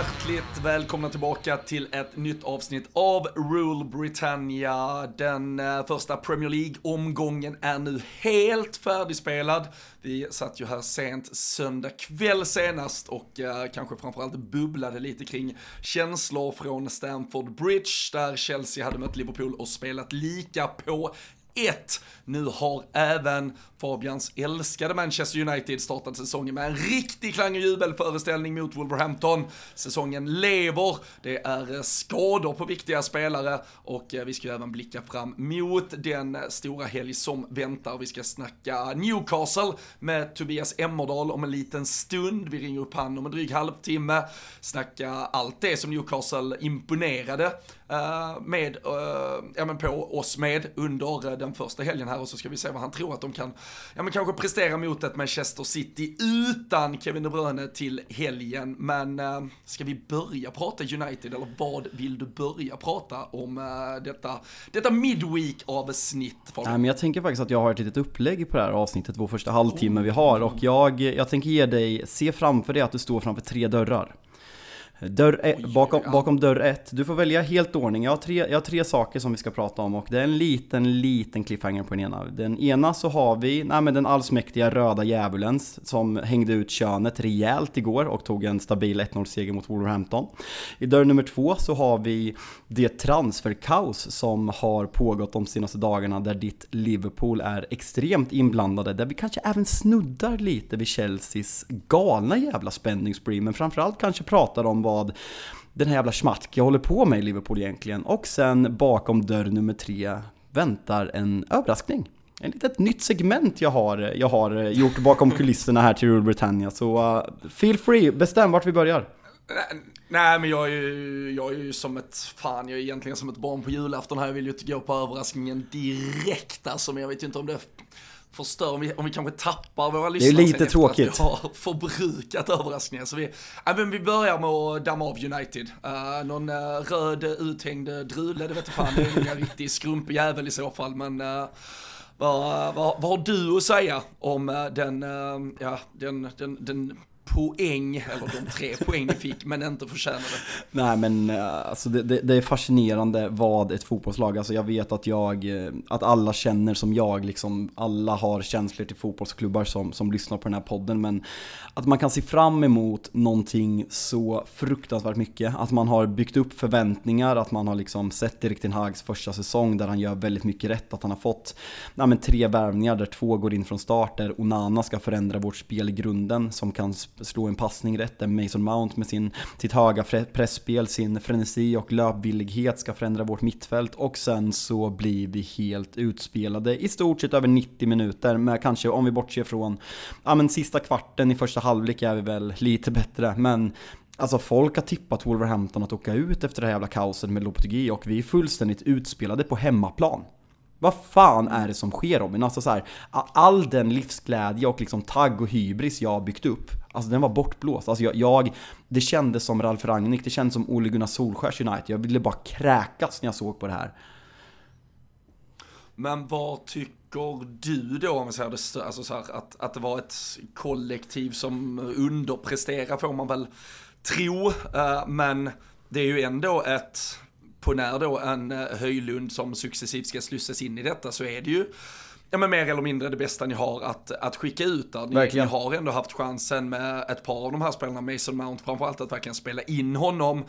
Hjärtligt välkomna tillbaka till ett nytt avsnitt av Rule Britannia. Den eh, första Premier League-omgången är nu helt färdigspelad. Vi satt ju här sent söndag kväll senast och eh, kanske framförallt bubblade lite kring känslor från Stamford Bridge där Chelsea hade mött Liverpool och spelat lika på 1. Nu har även Fabians älskade Manchester United startat säsongen med en riktig klang och jubelföreställning mot Wolverhampton. Säsongen lever, det är skador på viktiga spelare och eh, vi ska ju även blicka fram mot den stora helg som väntar. Vi ska snacka Newcastle med Tobias Emmerdal om en liten stund. Vi ringer upp han om en dryg halvtimme. Snacka allt det som Newcastle imponerade eh, med, eh, ja men på oss med under den första helgen här och så ska vi se vad han tror att de kan, ja men kanske prestera mot ett Manchester City utan Kevin De Bruyne till helgen. Men uh, ska vi börja prata United eller vad vill du börja prata om uh, detta, detta midweek avsnitt? Nej, men jag tänker faktiskt att jag har ett litet upplägg på det här avsnittet, vår första halvtimme vi har och jag, jag tänker ge dig, se framför dig att du står framför tre dörrar. Dörr ett, bakom, bakom dörr ett. Du får välja helt ordning. Jag har, tre, jag har tre saker som vi ska prata om och det är en liten, liten cliffhanger på den ena. Den ena så har vi, nej men den allsmäktiga röda djävulens som hängde ut könet rejält igår och tog en stabil 1-0-seger mot Wolverhampton. I dörr nummer två så har vi det transferkaos som har pågått de senaste dagarna där ditt Liverpool är extremt inblandade. Där vi kanske även snuddar lite vid Chelseas galna jävla spänningsspree men framförallt kanske pratar om vad den här jävla schmatke håller på med i Liverpool egentligen. Och sen bakom dörr nummer tre väntar en överraskning. En litet nytt segment jag har, jag har gjort bakom kulisserna här till Rule Britannia. Så uh, feel free, bestäm vart vi börjar. Nej men jag är, ju, jag är ju som ett, fan jag är egentligen som ett barn på julafton här. Jag vill ju inte gå på överraskningen direkt alltså, men jag vet ju inte om det förstör, om vi, om vi kanske tappar våra lyssnare. Det är lite tråkigt. Att vi har förbrukat överraskningen. Så vi, äh, men vi börjar med att damma av United. Uh, någon uh, röd uthängd drule, det vet jag fan, det är ingen riktig skrumpig jävel i så fall. Men uh, vad, vad, vad har du att säga om den, ja, den, den, den poäng, eller de tre poäng ni fick, men inte förtjänade. Nej men eh, alltså det, det, det, är fascinerande vad ett fotbollslag, alltså jag vet att jag, eh, att alla känner som jag, liksom alla har känslor till fotbollsklubbar som, som lyssnar på den här podden, men att man kan se fram emot någonting så fruktansvärt mycket, att man har byggt upp förväntningar, att man har liksom sett Erik Ten Hags första säsong där han gör väldigt mycket rätt, att han har fått nej, men tre värvningar där två går in från start, där Onana ska förändra vårt spel i grunden, som kan slå en passning rätt, där Mason Mount med sin, sitt höga pressspel, sin frenesi och löpvillighet ska förändra vårt mittfält och sen så blir vi helt utspelade i stort sett över 90 minuter med kanske, om vi bortser från, ja men sista kvarten i första halvlek är vi väl lite bättre, men Alltså folk har tippat Wolverhampton att åka ut efter det här jävla kaoset med Lopetegui och vi är fullständigt utspelade på hemmaplan. Vad fan är det som sker Robin? Alltså så här, all den livsglädje och liksom tagg och hybris jag har byggt upp, alltså den var bortblåst. Alltså jag, jag det kändes som Ralf Rangnick, det kändes som Ole Gunnar Solskjärs United. Jag ville bara kräkas när jag såg på det här. Men vad tycker du då, om man säger det, alltså så här, att, att det var ett kollektiv som underpresterar får man väl tro, uh, men det är ju ändå ett på när då en eh, Höjlund som successivt ska slussas in i detta så är det ju ja, men mer eller mindre det bästa ni har att, att skicka ut där. Ni, verkligen. ni har ändå haft chansen med ett par av de här spelarna, Mason Mount framförallt, att verkligen spela in honom.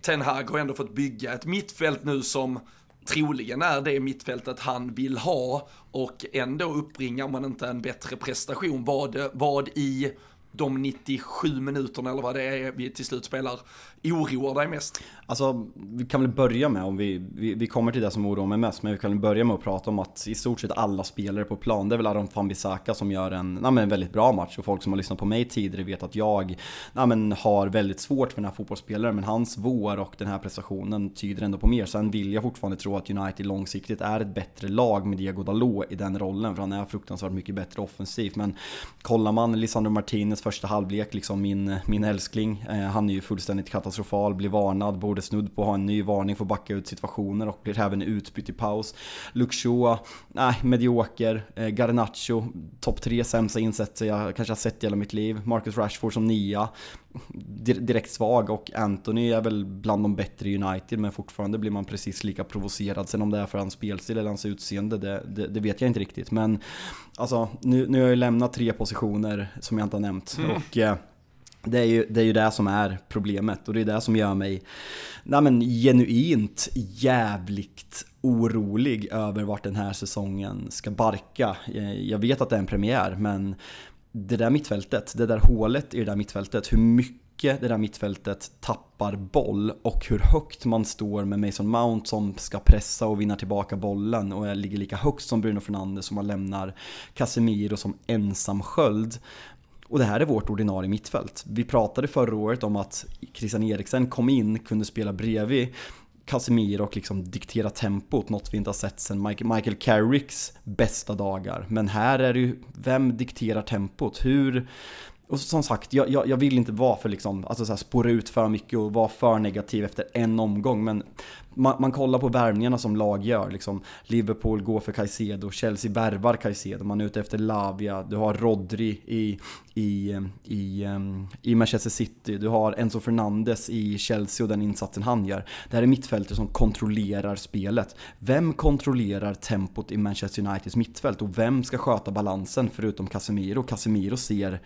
Ten Hag har ändå fått bygga ett mittfält nu som troligen är det mittfältet han vill ha och ändå uppbringar man inte en bättre prestation. Vad, vad i de 97 minuterna eller vad det är vi till slut spelar oroar dig mest? Alltså, vi kan väl börja med, om vi, vi, vi kommer till det som oroar mig mest, men vi kan väl börja med att prata om att i stort sett alla spelare på plan, det är väl Aron Fambisaka som gör en, na, men en väldigt bra match och folk som har lyssnat på mig tidigare vet att jag na, men har väldigt svårt för den här fotbollsspelaren, men hans vår och den här prestationen tyder ändå på mer. Sen vill jag fortfarande tro att United långsiktigt är ett bättre lag med Diego Dalot i den rollen, för han är fruktansvärt mycket bättre offensivt. Men kollar man Lisandro Martinez första halvlek, liksom min, min älskling, eh, han är ju fullständigt katastrofal, blir varnad, borde snudd på ha en ny varning för att backa ut situationer och blir även utbytt i paus. Luxua, nej, medioker. Eh, Garnacho, topp tre sämsta insatser jag kanske har sett i hela mitt liv. Marcus Rashford som nia. direkt svag och Anthony är väl bland de bättre i United men fortfarande blir man precis lika provocerad. Sen om det är för hans spelstil eller hans utseende, det, det, det vet jag inte riktigt. Men alltså, nu, nu har jag ju lämnat tre positioner som jag inte har nämnt. Mm. Och, eh, det är, ju, det är ju det som är problemet och det är det som gör mig nej men, genuint jävligt orolig över vart den här säsongen ska barka. Eh, jag vet att det är en premiär men det där mittfältet, det där hålet i det där mittfältet, hur mycket det där mittfältet tappar boll och hur högt man står med Mason Mount som ska pressa och vinna tillbaka bollen och ligger lika högt som Bruno Fernandes som man lämnar Casemiro som ensam sköld. Och det här är vårt ordinarie mittfält. Vi pratade förra året om att Christian Eriksen kom in, kunde spela bredvid Casemiro och liksom diktera tempot, något vi inte har sett sedan Michael Carricks bästa dagar. Men här är det ju, vem dikterar tempot? Hur, och som sagt, jag, jag, jag, vill inte vara för liksom, alltså så här, spåra ut för mycket och vara för negativ efter en omgång. Men man, man kollar på värvningarna som lag gör. Liksom, Liverpool går för Caicedo, Chelsea värvar Caicedo, man är ute efter Lavia, du har Rodri i, i, i, ehm, i Manchester City, du har Enzo Fernandes i Chelsea och den insatsen han gör. Det här är mittfältare som kontrollerar spelet. Vem kontrollerar tempot i Manchester Uniteds mittfält och vem ska sköta balansen förutom Casemiro? Casemiro ser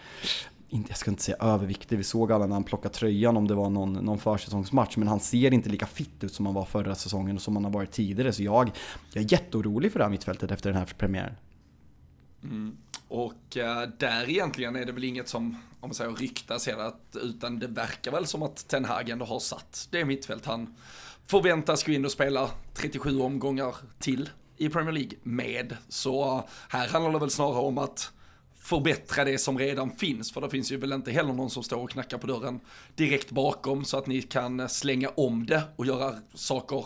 inte, jag ska inte säga överviktig, vi såg alla när han plockade tröjan om det var någon, någon försäsongsmatch, men han ser inte lika fitt ut som han var förra säsongen och som han har varit tidigare. Så jag, jag är jätteorolig för det här mittfältet efter den här premiären. Mm. Och eh, där egentligen är det väl inget som, om man säger ryktas hela, utan det verkar väl som att Ten Hag ändå har satt det mittfält han förväntas gå in och spela 37 omgångar till i Premier League med. Så eh, här handlar det väl snarare om att förbättra det som redan finns. För det finns ju väl inte heller någon som står och knackar på dörren direkt bakom så att ni kan slänga om det och göra saker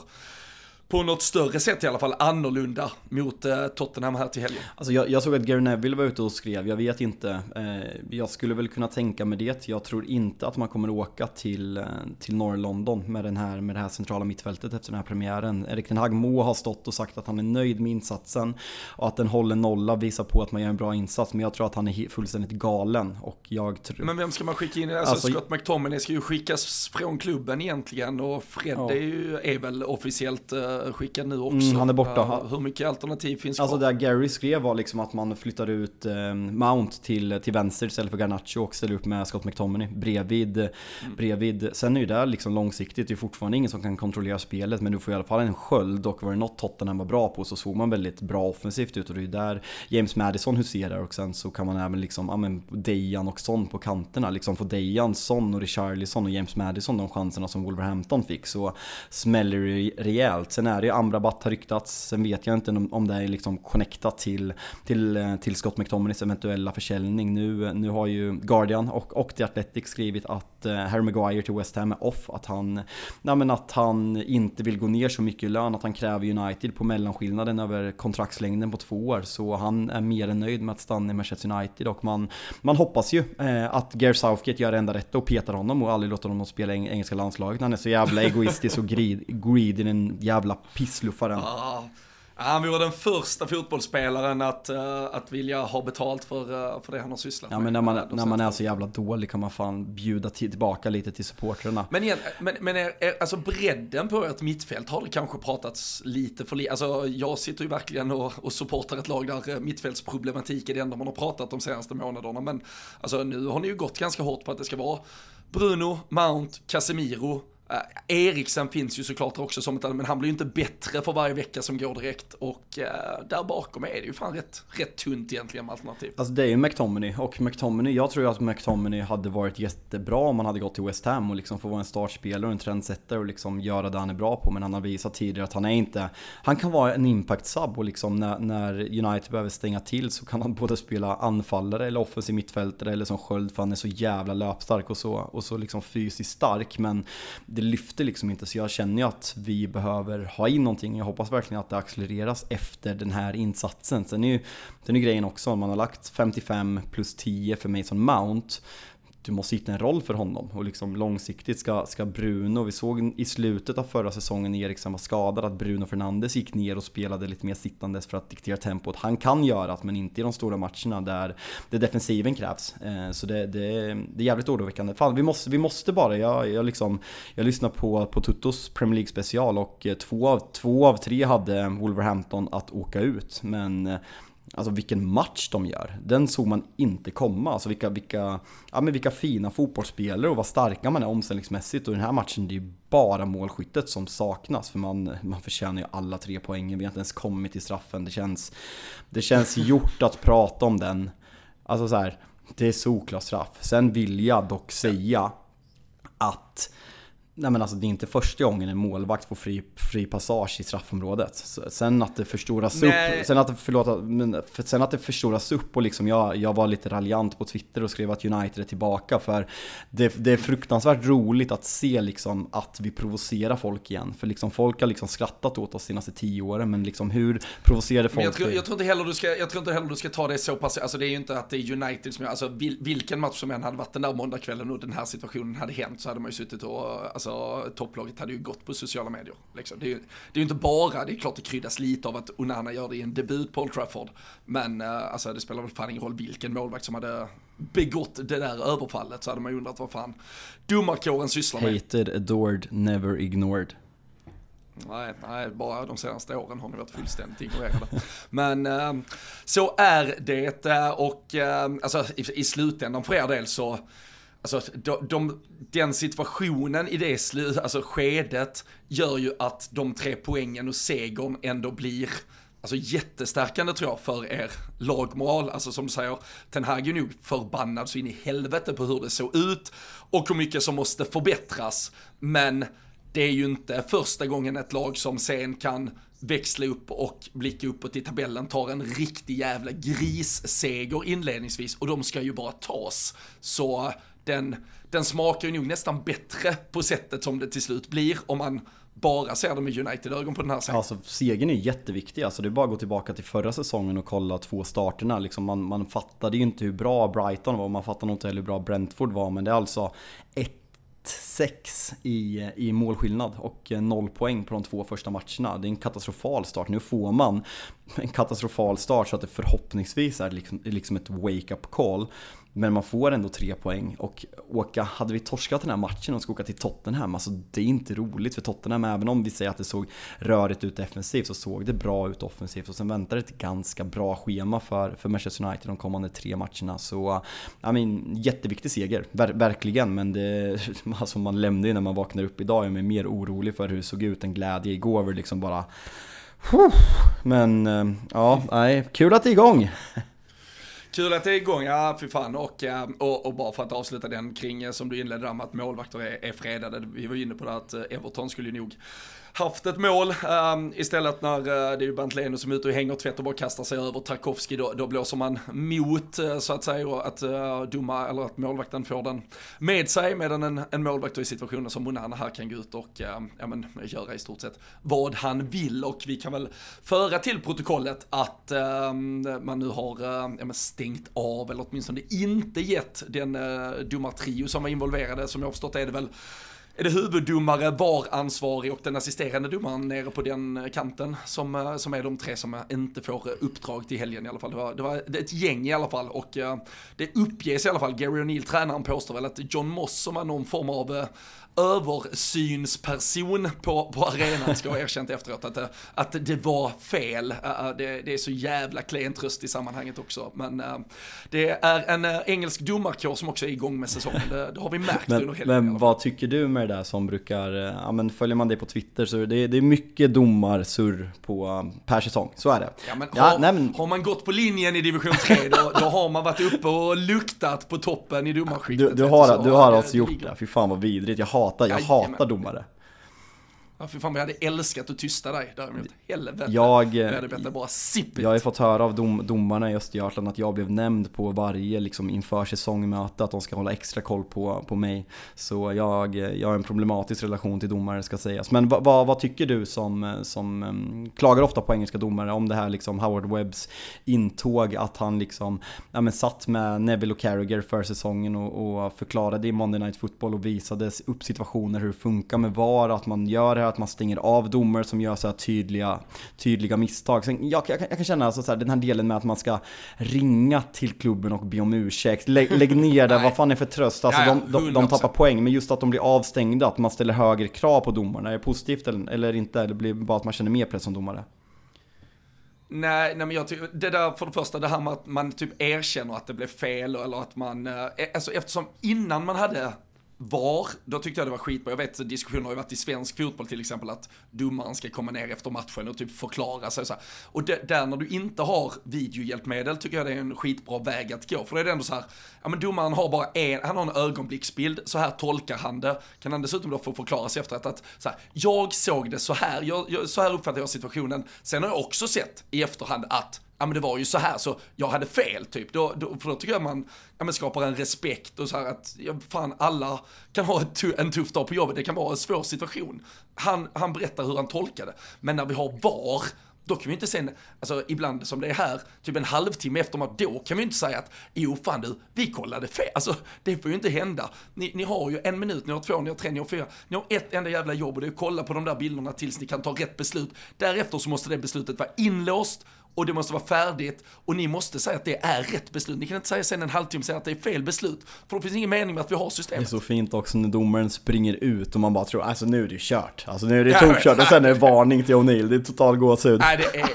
på något större sätt i alla fall annorlunda mot eh, Tottenham här till helgen. Alltså jag, jag, såg att Gary Neville var ute och skrev, jag vet inte. Eh, jag skulle väl kunna tänka mig det. Jag tror inte att man kommer åka till, eh, till norr London med, den här, med det här centrala mittfältet efter den här premiären. Erik Ten Hag må ha stått och sagt att han är nöjd med insatsen och att den håller nolla visar på att man gör en bra insats. Men jag tror att han är fullständigt galen. Och jag tror... Men vem ska man skicka in? Alltså, alltså Scott McTominay ska ju skickas från klubben egentligen och Fred ja. är, ju, är väl officiellt eh, skickad nu också. Mm, han är borta. hur mycket alternativ finns kvar? Alltså det Gary skrev var liksom att man flyttar ut eh, Mount till, till vänster istället för Garnacho och ställer upp med Scott McTominay bredvid. Mm. bredvid. Sen är ju det liksom långsiktigt, det är fortfarande ingen som kan kontrollera spelet men du får i alla fall en sköld och var det något Tottenham var bra på så såg man väldigt bra offensivt ut och det är där James Madison huserar och sen så kan man även liksom, ja men Dejan och Son på kanterna, liksom få Dejan, Son och Richarlison och James Madison de chanserna som Wolverhampton fick så smäller det rejält. Sen är det Amrabat har ryktats, sen vet jag inte om det är liksom connectat till, till, eh, till Scott McTominays eventuella försäljning. Nu, nu har ju Guardian och, och The Athletic skrivit att eh, Harry Maguire till West Ham är off, att han, nej men att han inte vill gå ner så mycket i lön, att han kräver United på mellanskillnaden över kontraktslängden på två år. Så han är mer än nöjd med att stanna i Manchester United och man, man hoppas ju eh, att Gareth Southgate gör det enda rätta och petar honom och aldrig låter honom spela i engelska landslaget. Han är så jävla egoistisk och greedy, den jävla pissluffaren. Ah. Han vore den första fotbollsspelaren att, uh, att vilja ha betalt för, uh, för det han har sysslat ja, med. Men när man, när man är så jävla dålig kan man fan bjuda tillbaka lite till supportrarna. Men, igen, men, men är, är, alltså bredden på ert mittfält har det kanske pratats lite för lite. Alltså jag sitter ju verkligen och, och supportar ett lag där eh, mittfältsproblematik är det enda man har pratat de senaste månaderna. Men alltså nu har ni ju gått ganska hårt på att det ska vara Bruno, Mount, Casemiro, Eh, Eriksen finns ju såklart också som ett, men han blir ju inte bättre för varje vecka som går direkt. Och uh, där bakom är det ju fan rätt, rätt tunt egentligen med alternativ. Alltså det är ju McTominay. Och McTominay, jag tror ju att McTominay hade varit jättebra om han hade gått till West Ham och liksom få vara en startspelare och en trendsättare och liksom göra det han är bra på. Men han har visat tidigare att han är inte, han kan vara en impact sub och liksom när, när United behöver stänga till så kan han både spela anfallare eller offensiv mittfältare eller som sköld för han är så jävla löpstark och så, och så liksom fysiskt stark. Men det lyfter liksom inte så jag känner ju att vi behöver ha in någonting. Jag hoppas verkligen att det accelereras efter den här insatsen. Sen är ju, sen är grejen också, om man har lagt 55 plus 10 för Mason Mount du måste hitta en roll för honom och liksom långsiktigt ska, ska Bruno, vi såg i slutet av förra säsongen när Eriksen var skadad att Bruno Fernandes gick ner och spelade lite mer sittandes för att diktera tempot. Han kan göra det men inte i de stora matcherna där, det defensiven krävs. Eh, så det, det, det är jävligt oroväckande. Fan, vi måste, vi måste bara, jag, jag, liksom, jag lyssnade på, på Tuttos Premier League special och eh, två av, två av tre hade Wolverhampton att åka ut men eh, Alltså vilken match de gör. Den såg man inte komma. Alltså vilka, vilka, ja, men vilka fina fotbollsspelare och vad starka man är omställningsmässigt. Och den här matchen, det är ju bara målskyttet som saknas. För man, man förtjänar ju alla tre poängen. Vi har inte ens kommit till straffen. Det känns, det känns gjort att prata om den. Alltså så här, det är solklar straff. Sen vill jag dock säga att Nej men alltså det är inte första gången en målvakt får fri, fri passage i straffområdet. Sen att det förstoras Nej. upp, sen att det, förlåt, men, sen att det förstoras upp och liksom jag, jag var lite raljant på Twitter och skrev att United är tillbaka för det, det är fruktansvärt roligt att se liksom att vi provocerar folk igen. För liksom folk har liksom skrattat åt oss de senaste tio åren men liksom hur provocerade folk? jag, tror, jag, tror, inte heller du ska, jag tror inte heller du ska ta det så pass, alltså det är ju inte att det är United som, alltså vilken match som än hade varit den där måndagskvällen och den här situationen hade hänt så hade man ju suttit och, alltså topplaget hade ju gått på sociala medier. Liksom. Det, är ju, det är ju inte bara, det är klart det kryddas lite av att Onana gör det i en debut på Old Trafford. Men uh, alltså, det spelar väl fan ingen roll vilken målvakt som hade begått det där överfallet så hade man ju undrat vad fan domarkåren sysslar med. Hated, adored, never ignored. Nej, nej, bara de senaste åren har ni varit fullständigt ignorerade. Men äh, så är det eh, och äh, alltså, i, i slutändan för er del så Alltså de, de, den situationen i det slu, alltså skedet gör ju att de tre poängen och segern ändå blir alltså jättestärkande tror jag för er lagmoral. Alltså som du säger, Ten Hag är nog förbannad så in i helvete på hur det såg ut och hur mycket som måste förbättras. Men det är ju inte första gången ett lag som sen kan växla upp och blicka uppåt i tabellen, tar en riktig jävla grisseger inledningsvis och de ska ju bara tas. Så den, den smakar ju nog nästan bättre på sättet som det till slut blir om man bara ser det med United-ögon på den här serien. Alltså segern är jätteviktig, alltså det är bara att gå tillbaka till förra säsongen och kolla två starterna. Liksom man, man fattade ju inte hur bra Brighton var, man fattade nog inte heller hur bra Brentford var, men det är alltså 1-6 i, i målskillnad och eh, 0 poäng på de två första matcherna. Det är en katastrofal start. Nu får man en katastrofal start så att det förhoppningsvis är liksom, liksom ett wake-up call. Men man får ändå tre poäng och åka, hade vi torskat den här matchen och ska åka till Tottenham, alltså det är inte roligt för Tottenham, även om vi säger att det såg rörigt ut defensivt så såg det bra ut offensivt och sen väntar ett ganska bra schema för, för Manchester United de kommande tre matcherna. Så, I mean, jätteviktig seger, ver verkligen, men det, alltså man lämnar ju när man vaknar upp idag, jag är mer orolig för hur det såg ut än glädje igår, var liksom bara men eh, ja, nej, kul att det är igång! Kul att det är igång, ja fy fan. Och, eh, och, och, bara för att avsluta den kring eh, som du inledde där med att målvakter är, är fredade. Vi var inne på det att eh, Everton skulle nog haft ett mål. Um, istället när uh, det är ju Bantleno som är ute och hänger tvätt och bara kastar sig över Tarkovski, då, då blåser man mot uh, så att säga och att uh, dumma, eller att målvakten får den med sig medan en, en målvakt i situationen som Monana här kan gå ut och uh, ja, men, göra i stort sett vad han vill och vi kan väl föra till protokollet att ehm, man nu har ja, men stängt av eller åtminstone inte gett den uh, domartrio som var involverade som jag har förstått är det väl är det huvuddomare, VAR-ansvarig och den assisterande domaren nere på den kanten som, eh, som är de tre som inte får uppdrag till helgen i alla fall. Det var, det var ett gäng i alla fall och det uppges i alla fall, Gary O'Neill, tränaren, påstår väl att John Moss som är någon form av översynsperson på, på arenan ska ha erkänt efteråt att, att det var fel. Det, det är så jävla klen tröst i sammanhanget också. Men det är en engelsk domarkår som också är igång med säsongen. Det, det har vi märkt men, under helgen. Men vad tycker du med där som brukar, ja men följer man dig på Twitter så det, det är mycket domarsurr på per säsong, så är det. Ja, men, ja, har, nej, men... har man gått på linjen i division 3 då, då har man varit uppe och luktat på toppen i domarskiktet. Du, du har, du har alltså gjort det, fy fan vad vidrigt. Jag hatar, jag hatar domare. Ja, för fan, vi hade älskat att tysta dig däremot. Helvete. Jag, Vi hade bett bara sipp jag har ju fått höra av dom, domarna i Östergötland att jag blev nämnd på varje liksom, inför säsongmöte, att de ska hålla extra koll på, på mig. Så jag, jag har en problematisk relation till domare ska sägas. Men vad, vad, vad tycker du som, som um, klagar ofta på engelska domare om det här liksom Howard Webbs intåg, att han liksom ja, men satt med Neville och Carragher för säsongen och, och förklarade i Monday Night Football och visade upp situationer hur det funkar med VAR, att man gör det här, att man stänger av domare som gör så här tydliga, tydliga misstag. Sen, jag, jag, jag kan känna alltså så här, den här delen med att man ska ringa till klubben och be om ursäkt. Lägg, lägg ner det, vad fan är det för tröst? Alltså, Ja, de, de, de 100%. tappar poäng, men just att de blir avstängda, att man ställer högre krav på domarna, är det positivt eller, eller inte? Eller blir det bara att man känner mer press som domare? Nej, nej men jag tycker, det där för det första, det här med att man typ erkänner att det blev fel eller att man, eh, alltså eftersom innan man hade VAR, då tyckte jag det var skitbra. Jag vet diskussioner har ju varit i svensk fotboll till exempel att domaren ska komma ner efter matchen och typ förklara sig och så här. Och det, där när du inte har videohjälpmedel tycker jag det är en skitbra väg att gå. För då är det ändå så här, ja men domaren har bara en, han har en ögonblicksbild, så här tolkar han det. Kan han dessutom då få förklara sig efteråt att så här, jag såg det så här, jag, jag, så här uppfattar jag situationen. Sen har jag också sett i efterhand att ja men det var ju så här så jag hade fel typ. Då, då, för då tycker jag man ja, men skapar en respekt och så här att ja, fan alla kan ha ett en tuff dag på jobbet, det kan vara en svår situation. Han, han berättar hur han tolkade. Men när vi har VAR, då kan vi inte sen, alltså ibland som det är här, typ en halvtimme efter match, då kan vi inte säga att jo fan du, vi kollade fel. Alltså det får ju inte hända. Ni, ni har ju en minut, ni har två, ni har tre, ni har fyra, ni har ett enda jävla jobb och det är att kolla på de där bilderna tills ni kan ta rätt beslut. Därefter så måste det beslutet vara inlåst och det måste vara färdigt och ni måste säga att det är rätt beslut. Ni kan inte säga sen en halvtimme säga att det är fel beslut. För då finns det ingen mening med att vi har Det är systemet. så fint också när domaren springer ut och man bara tror alltså nu är det kört. Alltså nu är det tokkört och sen är det varning till O'Neill. Det är total gåshud. Nej, det är...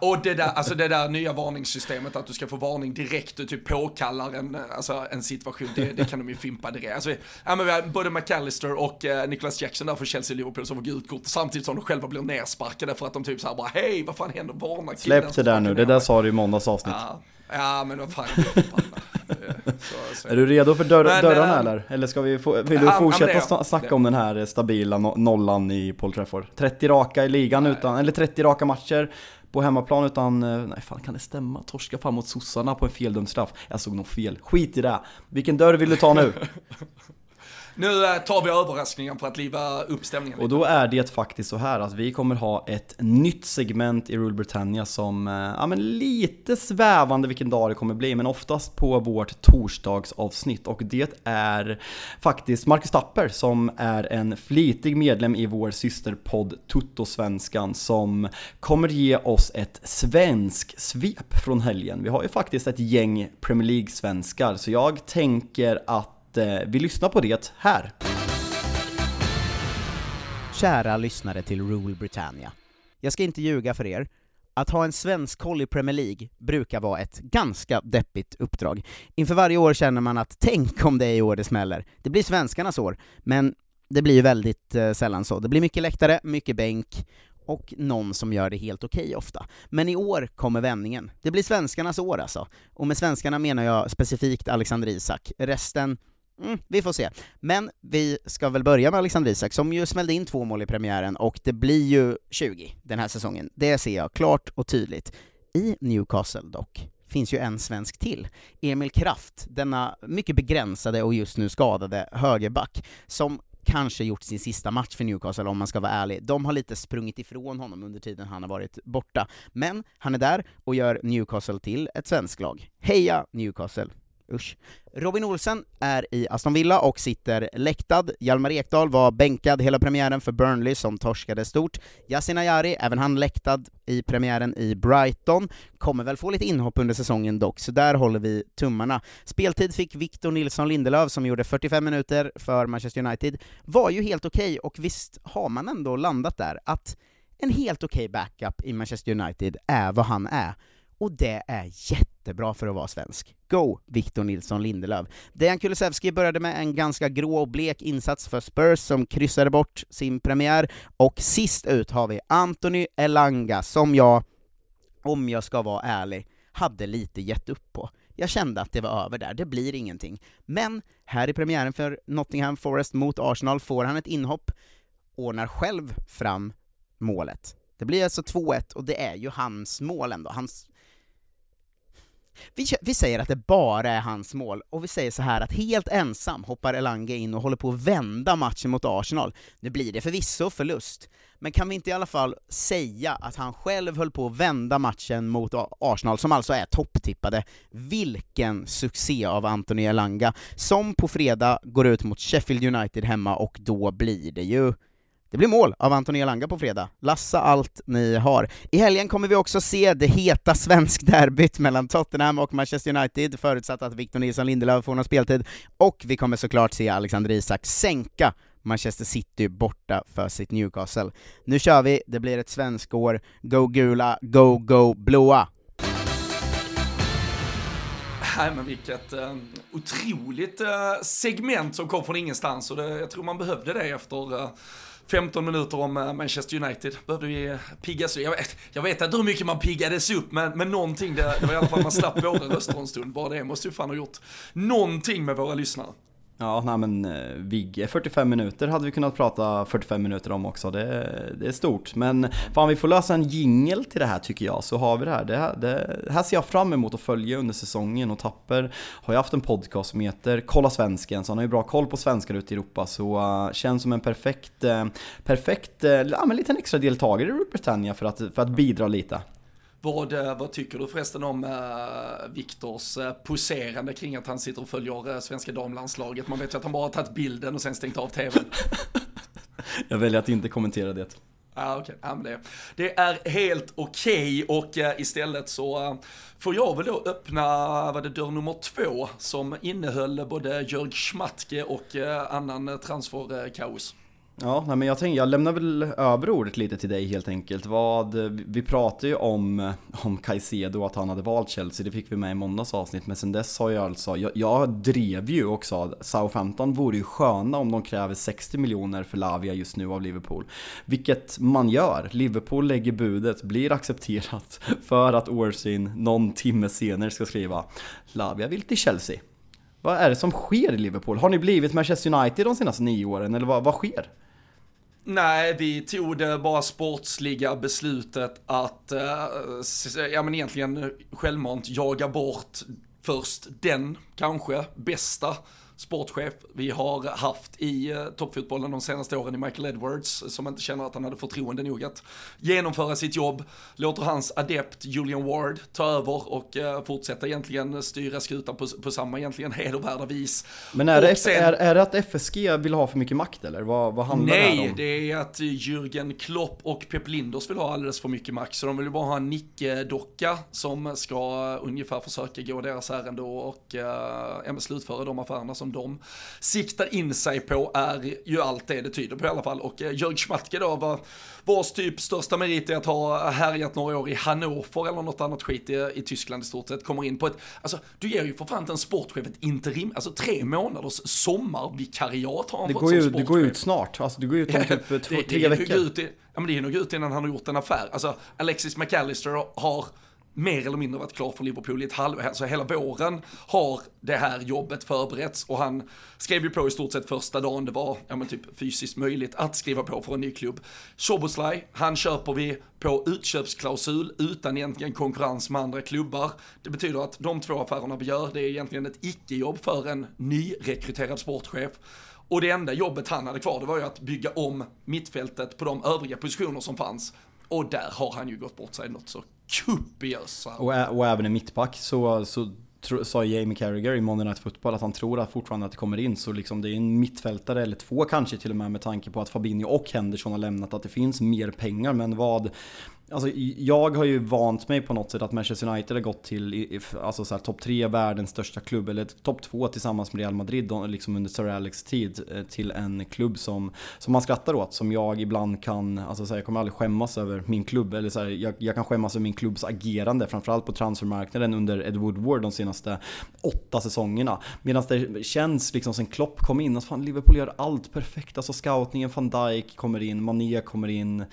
Och det där, alltså det där nya varningssystemet, att du ska få varning direkt och typ påkallar en, alltså en situation, det, det kan de ju fimpa direkt. Alltså, ja, men vi har både McAllister och eh, Nicholas Jackson där för Chelsea Liverpool som får gult kort, samtidigt som de själva blir nersparkade för att de typ såhär bara, hej, vad fan händer? Varna killen Det där nu, det där mig." sa du i måndags avsnitt. Ja, ja men vad fan, så- så- Är du redo för dörr, Men, dörrarna eh, eller? Eller ska vi få, vill ja, du ja, fortsätta sna- snacka om den här stabila no- nollan i Paul Trafford? 30 raka i ligan utan, eller 30 raka matcher på hemmaplan utan, eh, nej fan kan det stämma? Torska fram mot sossarna på en feldömd straff. Jag såg nog fel, skit i det. Vilken dörr vill du ta nu? Nu eh, tar vi överraskningen för att liva upp stämningen Och då är det faktiskt så här att vi kommer ha ett nytt segment i Rule Britannia som, eh, ja men lite svävande vilken dag det kommer bli, men oftast på vårt torsdagsavsnitt. Och det är faktiskt Marcus Tapper som är en flitig medlem i vår systerpodd Tuttosvenskan som kommer ge oss ett svensk svep från helgen. Vi har ju faktiskt ett gäng Premier League-svenskar, så jag tänker att eh, vi lyssnar på det här. Kära lyssnare till Rule Britannia. Jag ska inte ljuga för er. Att ha en svensk koll i Premier League brukar vara ett ganska deppigt uppdrag. Inför varje år känner man att tänk om det är i år det smäller. Det blir svenskarnas år, men det blir ju väldigt eh, sällan så. Det blir mycket läktare, mycket bänk och någon som gör det helt okej ofta. Men i år kommer vändningen. Det blir svenskarnas år alltså. Och med svenskarna menar jag specifikt Alexander Isak. Resten Mm, vi får se. Men vi ska väl börja med Alexander Isak, som ju smällde in två mål i premiären, och det blir ju 20 den här säsongen. Det ser jag klart och tydligt. I Newcastle dock finns ju en svensk till, Emil Kraft, denna mycket begränsade och just nu skadade högerback, som kanske gjort sin sista match för Newcastle om man ska vara ärlig. De har lite sprungit ifrån honom under tiden han har varit borta. Men han är där och gör Newcastle till ett svenskt lag. Heja Newcastle! Usch. Robin Olsen är i Aston Villa och sitter läktad. Hjalmar Ekdal var bänkad hela premiären för Burnley som torskade stort. Yasin Ayari, även han läktad i premiären i Brighton. Kommer väl få lite inhopp under säsongen dock, så där håller vi tummarna. Speltid fick Victor Nilsson Lindelöf som gjorde 45 minuter för Manchester United. Var ju helt okej, och visst har man ändå landat där att en helt okej backup i Manchester United är vad han är. Och det är jättebra för att vara svensk. Go, Victor Nilsson Lindelöf. Dejan Kulusevski började med en ganska grå och blek insats för Spurs som kryssade bort sin premiär, och sist ut har vi Anthony Elanga som jag, om jag ska vara ärlig, hade lite gett upp på. Jag kände att det var över där, det blir ingenting. Men här i premiären för Nottingham Forest mot Arsenal får han ett inhopp, ordnar själv fram målet. Det blir alltså 2-1 och det är ju hans mål ändå, hans vi, vi, säger att det bara är hans mål, och vi säger så här att helt ensam hoppar Elanga in och håller på att vända matchen mot Arsenal. Nu blir det förvisso förlust, men kan vi inte i alla fall säga att han själv höll på att vända matchen mot Arsenal, som alltså är topptippade? Vilken succé av Anthony Elanga, som på fredag går ut mot Sheffield United hemma, och då blir det ju det blir mål av Anthony Elanga på fredag. Lassa allt ni har. I helgen kommer vi också se det heta svenskderbyt mellan Tottenham och Manchester United, förutsatt att Victor Nilsson Lindelöf får någon speltid. Och vi kommer såklart se Alexander Isak sänka Manchester City borta för sitt Newcastle. Nu kör vi, det blir ett svenskår. Go gula, go go blåa! Nej men vilket uh, otroligt uh, segment som kom från ingenstans och det, jag tror man behövde det efter uh, 15 minuter om eh, Manchester United. Behövde vi eh, piggas upp. Jag vet, jag vet inte hur mycket man piggades upp, men, men någonting, det, det var i alla fall man slapp våra röster en stund. Bara det måste ju fan ha gjort någonting med våra lyssnare. Ja, nej men eh, Vigge 45 minuter hade vi kunnat prata 45 minuter om också, det, det är stort. Men fan vi får lösa en jingel till det här tycker jag, så har vi det här. Det, här. det här ser jag fram emot att följa under säsongen och Tapper har ju haft en podcast som heter Kolla Svensken, så han har ju bra koll på svenskar ute i Europa, så uh, känns som en perfekt, uh, perfekt, uh, ja men liten extra deltagare i Britannia för att, för att bidra lite. Vad, eh, vad tycker du förresten om uh, Viktors uh, poserande kring att han sitter och följer uh, svenska damlandslaget? Man vet ju att han bara har tagit bilden och sen stängt av tvn. Jag väljer att inte kommentera det. Ah, okay. ja, det, det är helt okej okay och uh, istället så uh, får jag väl då öppna vad det, dörr nummer två som innehöll både Jörg Schmatke och uh, annan transferkaos. Ja, nej, men jag tänkte, jag lämnar väl över ordet lite till dig helt enkelt. Vad, vi pratade ju om, om Caicedo, att han hade valt Chelsea, det fick vi med i måndags avsnitt, men sen dess har jag alltså, jag, jag drev ju också, Southampton vore ju sköna om de kräver 60 miljoner för Lavia just nu av Liverpool. Vilket man gör, Liverpool lägger budet, blir accepterat för att Orsin någon timme senare ska skriva Lavia vill till Chelsea. Vad är det som sker i Liverpool? Har ni blivit Manchester United de senaste nio åren, eller vad, vad sker? Nej, vi tog det bara sportsliga beslutet att, eh, ja men egentligen självmant jaga bort först den kanske bästa sportchef vi har haft i eh, toppfotbollen de senaste åren i Michael Edwards, som inte känner att han hade förtroende nog att genomföra sitt jobb, låter hans adept Julian Ward ta över och eh, fortsätta egentligen styra skutan på, på samma egentligen hedervärda vis. Men är det, sen, är, är det att FSG vill ha för mycket makt eller? Vad, vad handlar nej, det om? Nej, det är att Jürgen Klopp och Pep Linders vill ha alldeles för mycket makt, så de vill bara ha en nicke-docka som ska ungefär försöka gå deras ärende och äh, slutföra de affärerna som som de siktar in sig på är ju allt det det tyder på i alla fall. Och eh, Jörg Schmatke då, var, vars typ största merit är att ha härjat några år i Hannover eller något annat skit i, i Tyskland i stort sett, kommer in på ett, alltså du ger ju för fan en sportchef ett interim, alltså tre månaders sommarvikariat har han det fått går som ju, sportchef. Det går ut snart, alltså det går ut om typ två, tre veckor. Ut i, ja men det är nog ut innan han har gjort en affär. Alltså Alexis McAllister har mer eller mindre varit klar för Liverpool i ett halvår. Så alltså hela våren har det här jobbet förberetts och han skrev ju på i stort sett första dagen det var ja, men typ fysiskt möjligt att skriva på för en ny klubb. Soboslaj, han köper vi på utköpsklausul utan egentligen konkurrens med andra klubbar. Det betyder att de två affärerna vi gör, det är egentligen ett icke-jobb för en nyrekryterad sportchef. Och det enda jobbet han hade kvar, det var ju att bygga om mittfältet på de övriga positioner som fanns. Och där har han ju gått bort sig något så kopiösa. Och, och även i mittback så, så sa Jamie Carragher i Monday Night Football att han tror att fortfarande att det kommer in. Så liksom det är en mittfältare, eller två kanske till och med med tanke på att Fabinho och Henderson har lämnat, att det finns mer pengar. Men vad, Alltså, jag har ju vant mig på något sätt att Manchester United har gått till alltså, topp tre, världens största klubb, eller topp två tillsammans med Real Madrid liksom under Sir Alex tid, eh, till en klubb som, som man skrattar åt, som jag ibland kan, alltså så här, jag kommer aldrig skämmas över min klubb, eller så här, jag, jag, kan skämmas över min klubbs agerande, framförallt på transfermarknaden under Ed Woodward de senaste åtta säsongerna. Medan det känns liksom sen Klopp kom in, att fan Liverpool gör allt perfekt, alltså scoutningen, van Dijk kommer in, Mané kommer in,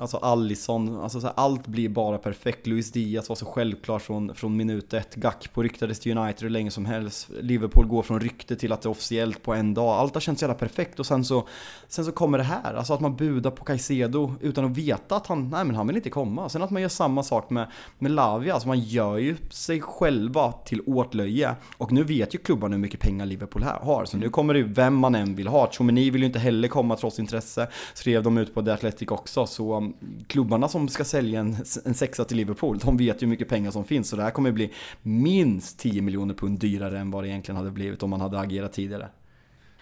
Alltså Allison, alltså så här, allt blir bara perfekt. Luis Diaz var så självklar från, från minut ett. Gakpo ryktades till United hur länge som helst. Liverpool går från rykte till att det är officiellt på en dag. Allt har känts jävla perfekt och sen så, sen så kommer det här. Alltså att man budar på Caicedo utan att veta att han, nej men han vill inte komma. Sen att man gör samma sak med, med Lavia. Alltså man gör ju sig själva till åtlöje. Och nu vet ju klubbarna hur mycket pengar Liverpool har. Så nu kommer det ju vem man än vill ha. Chomini vill ju inte heller komma trots intresse. Skrev de ut på The Athletic också. Så klubbarna som ska sälja en, en sexa till Liverpool, de vet ju hur mycket pengar som finns. Så det här kommer bli minst 10 miljoner pund dyrare än vad det egentligen hade blivit om man hade agerat tidigare.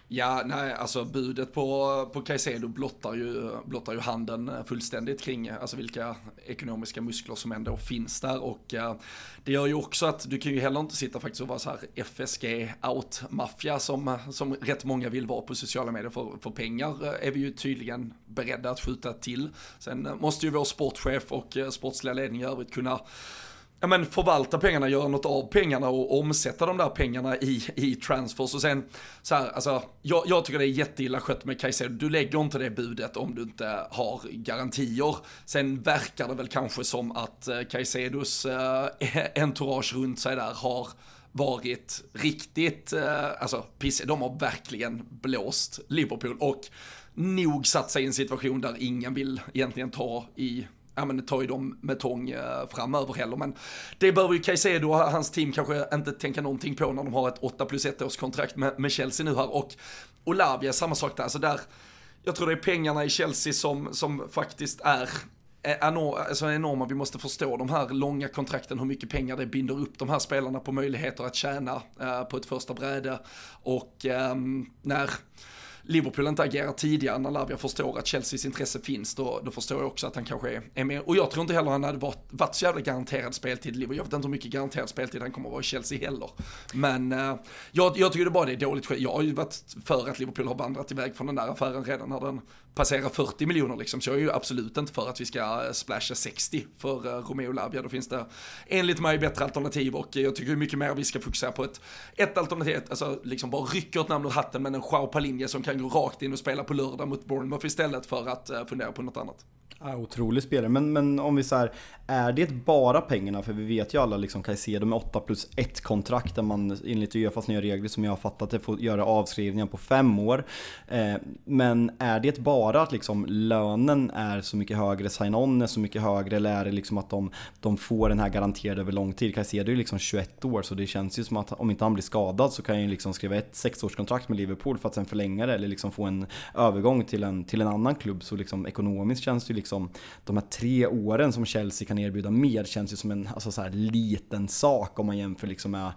Ja, nej, alltså budet på, på Caicedo blottar ju, blottar ju handen fullständigt kring alltså vilka ekonomiska muskler som ändå finns där och eh, det gör ju också att du kan ju heller inte sitta faktiskt och vara så här FSG out-maffia som, som rätt många vill vara på sociala medier för, för pengar eh, är vi ju tydligen beredda att skjuta till. Sen måste ju vår sportchef och eh, sportsliga ledning i övrigt kunna ja, men förvalta pengarna, göra något av pengarna och omsätta de där pengarna i, i transfers. Och sen, så här, alltså, jag, jag tycker det är jätteilla skött med Caicedo. Du lägger inte det budet om du inte har garantier. Sen verkar det väl kanske som att Caicedos eh, eh entourage runt sig där har varit riktigt, eh, alltså pissiga. De har verkligen blåst Liverpool och nog satt sig i en situation där ingen vill egentligen ta i ja men tar ju dem med tång eh, framöver heller. Men det behöver ju Caicedo och hans team kanske inte tänka någonting på när de har ett 8 plus 1 års kontrakt med, med Chelsea nu här. Och Olavia, samma sak där. Alltså där, jag tror det är pengarna i Chelsea som, som faktiskt är alltså enorma, vi måste förstå de här långa kontrakten, hur mycket pengar det binder upp de här spelarna på möjligheter att tjäna eh, på ett första bräde. Och eh, när Liverpool inte agerar tidigare när Lavia förstår att Chelseas intresse finns, då, då förstår jag också att han kanske är, är med. Och jag tror inte heller han hade varit, varit så jävla garanterad speltid i Liverpool. Jag vet inte hur mycket garanterad speltid han kommer att vara i Chelsea heller. Men uh, jag, jag tycker det bara det är dåligt Jag har ju varit för att Liverpool har vandrat iväg från den där affären redan när den passerar 40 miljoner liksom. Så jag är ju absolut inte för att vi ska eh, splasha 60 för eh, Romeo Lavia. Då finns det enligt mig bättre alternativ och jag tycker mycket mer vi ska fokusera på ett, ett alternativ, alltså liksom bara rycka ett namn ur hatten men en Jao Palinja som kan gå rakt in och spela på lördag mot Bournemouth istället för att eh, fundera på något annat. Ja, otrolig spelare, men, men om vi så är det bara pengarna? För vi vet ju alla liksom Caicedo med 8 plus 1 kontrakt där man enligt Uefas nya regler som jag har fattat det får göra avskrivningar på fem år. Eh, men är det bara att liksom lönen är så mycket högre, sign-on är så mycket högre eller är det liksom att de, de får den här garanterad över lång tid? Caicedo är ju liksom 21 år så det känns ju som att om inte han blir skadad så kan han ju liksom skriva ett sexårskontrakt med Liverpool för att sen förlänga det eller liksom få en övergång till en, till en annan klubb. Så liksom ekonomiskt känns det ju liksom de här tre åren som Chelsea kan erbjuda mer känns ju som en alltså så här, liten sak om man jämför liksom med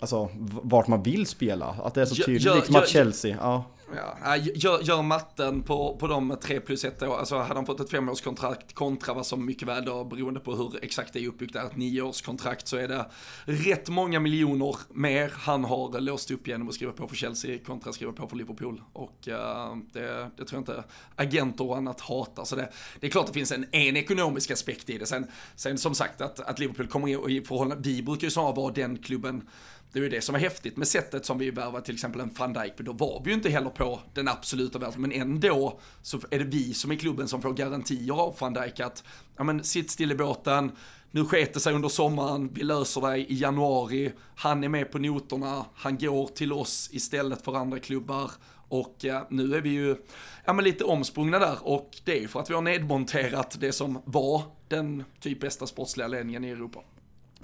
Alltså vart man vill spela. Att det är så tydligt, gör, liksom att Chelsea, ja. Ja, gör, gör matten på, på de tre plus ett år, alltså hade han fått ett femårskontrakt kontra vad som mycket väl då, beroende på hur exakt det är uppbyggt, är ett nioårskontrakt så är det rätt många miljoner mer han har låst upp genom att skriva på för Chelsea kontra att skriva på för Liverpool. Och uh, det, det, tror jag inte agenter och annat hatar. Så det, det är klart det finns en, en ekonomisk aspekt i det. Sen, sen som sagt att, att Liverpool kommer in i förhållande, vi brukar ju snarare vara den klubben det är ju det som är häftigt med sättet som vi värvade till exempel en van Dijk, då var vi ju inte heller på den absoluta världen, men ändå så är det vi som är klubben som får garantier av van Dijk att, ja men sitt still i båten, nu sket det sig under sommaren, vi löser det i januari, han är med på noterna, han går till oss istället för andra klubbar och eh, nu är vi ju ja, men lite omsprungna där och det är ju för att vi har nedmonterat det som var den typ bästa sportsliga ledningen i Europa.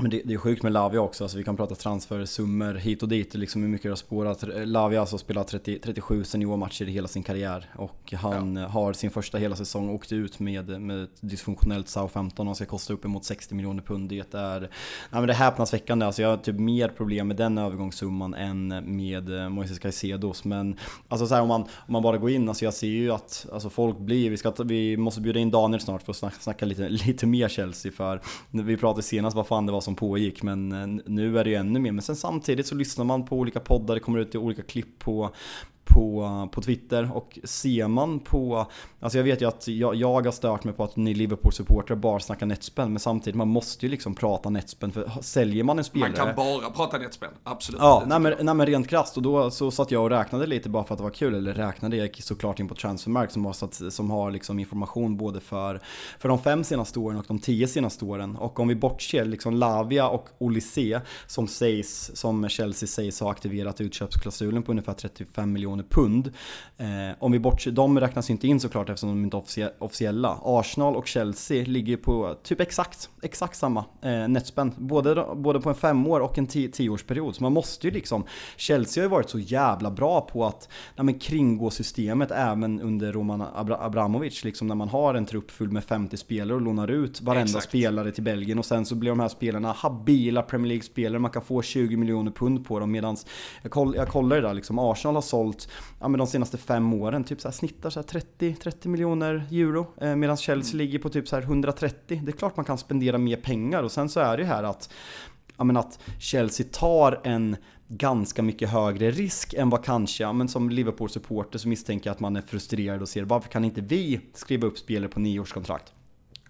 Men det, det, är sjukt med Lavia också, alltså vi kan prata transfersummor hit och dit, liksom hur mycket det har spårat. Lavia har alltså spelat 30, 37 seniormatcher i hela sin karriär och han ja. har sin första hela säsong åkt ut med, med ett dysfunktionellt Southampton och ska kosta uppemot 60 miljoner pund. Det är, nej men det är häpnadsväckande, alltså jag har typ mer problem med den övergångssumman än med eh, Moises Caicedos. Men alltså så här, om, man, om man bara går in, alltså jag ser ju att alltså folk blir, vi, ska, vi måste bjuda in Daniel snart för att snacka, snacka lite, lite mer Chelsea för vi pratade senast vad fan det var som pågick men eh, nu är det ju ännu mer. Men sen samtidigt så lyssnar man på olika poddar, det kommer ut olika klipp på på, på Twitter och ser man på, alltså jag vet ju att jag, jag har stört mig på att ni Liverpool-supportrar bara snackar netspel, men samtidigt man måste ju liksom prata netspel, för säljer man en spelare... Man kan bara prata netspel, absolut. Ja, nej men, nej men rent krasst, och då så satt jag och räknade lite bara för att det var kul, eller räknade, jag gick såklart in på Transfermark som har, satt, som har liksom information både för, för de fem senaste åren och de tio senaste åren. Och om vi bortser liksom Lavia och Olysee som sägs, som Chelsea sägs ha aktiverat utköpsklausulen på ungefär 35 miljoner pund. Eh, om vi bortser, de räknas inte in såklart eftersom de inte är officiella. Arsenal och Chelsea ligger på typ exakt, exakt samma eh, netspend. Både, både på en femårs och en tio, tioårsperiod. Så man måste ju liksom, Chelsea har ju varit så jävla bra på att ja, men kringgå systemet även under Roman Abra Abramovic. Liksom när man har en trupp full med 50 spelare och lånar ut varenda Exakt. spelare till Belgien och sen så blir de här spelarna habila Premier League-spelare. Man kan få 20 miljoner pund på dem medans jag, koll, jag kollar det där liksom, Arsenal har sålt ja, men de senaste fem åren typ så här, snittar så 30, 30 miljoner euro eh, medan Chelsea mm. ligger på typ så här 130. Det är klart man kan spendera mer pengar och sen så är det ju här att ja, men att Chelsea tar en ganska mycket högre risk än vad kanske, ja, men som Liverpool-supporter så misstänker jag att man är frustrerad och ser varför kan inte vi skriva upp spelare på nioårskontrakt?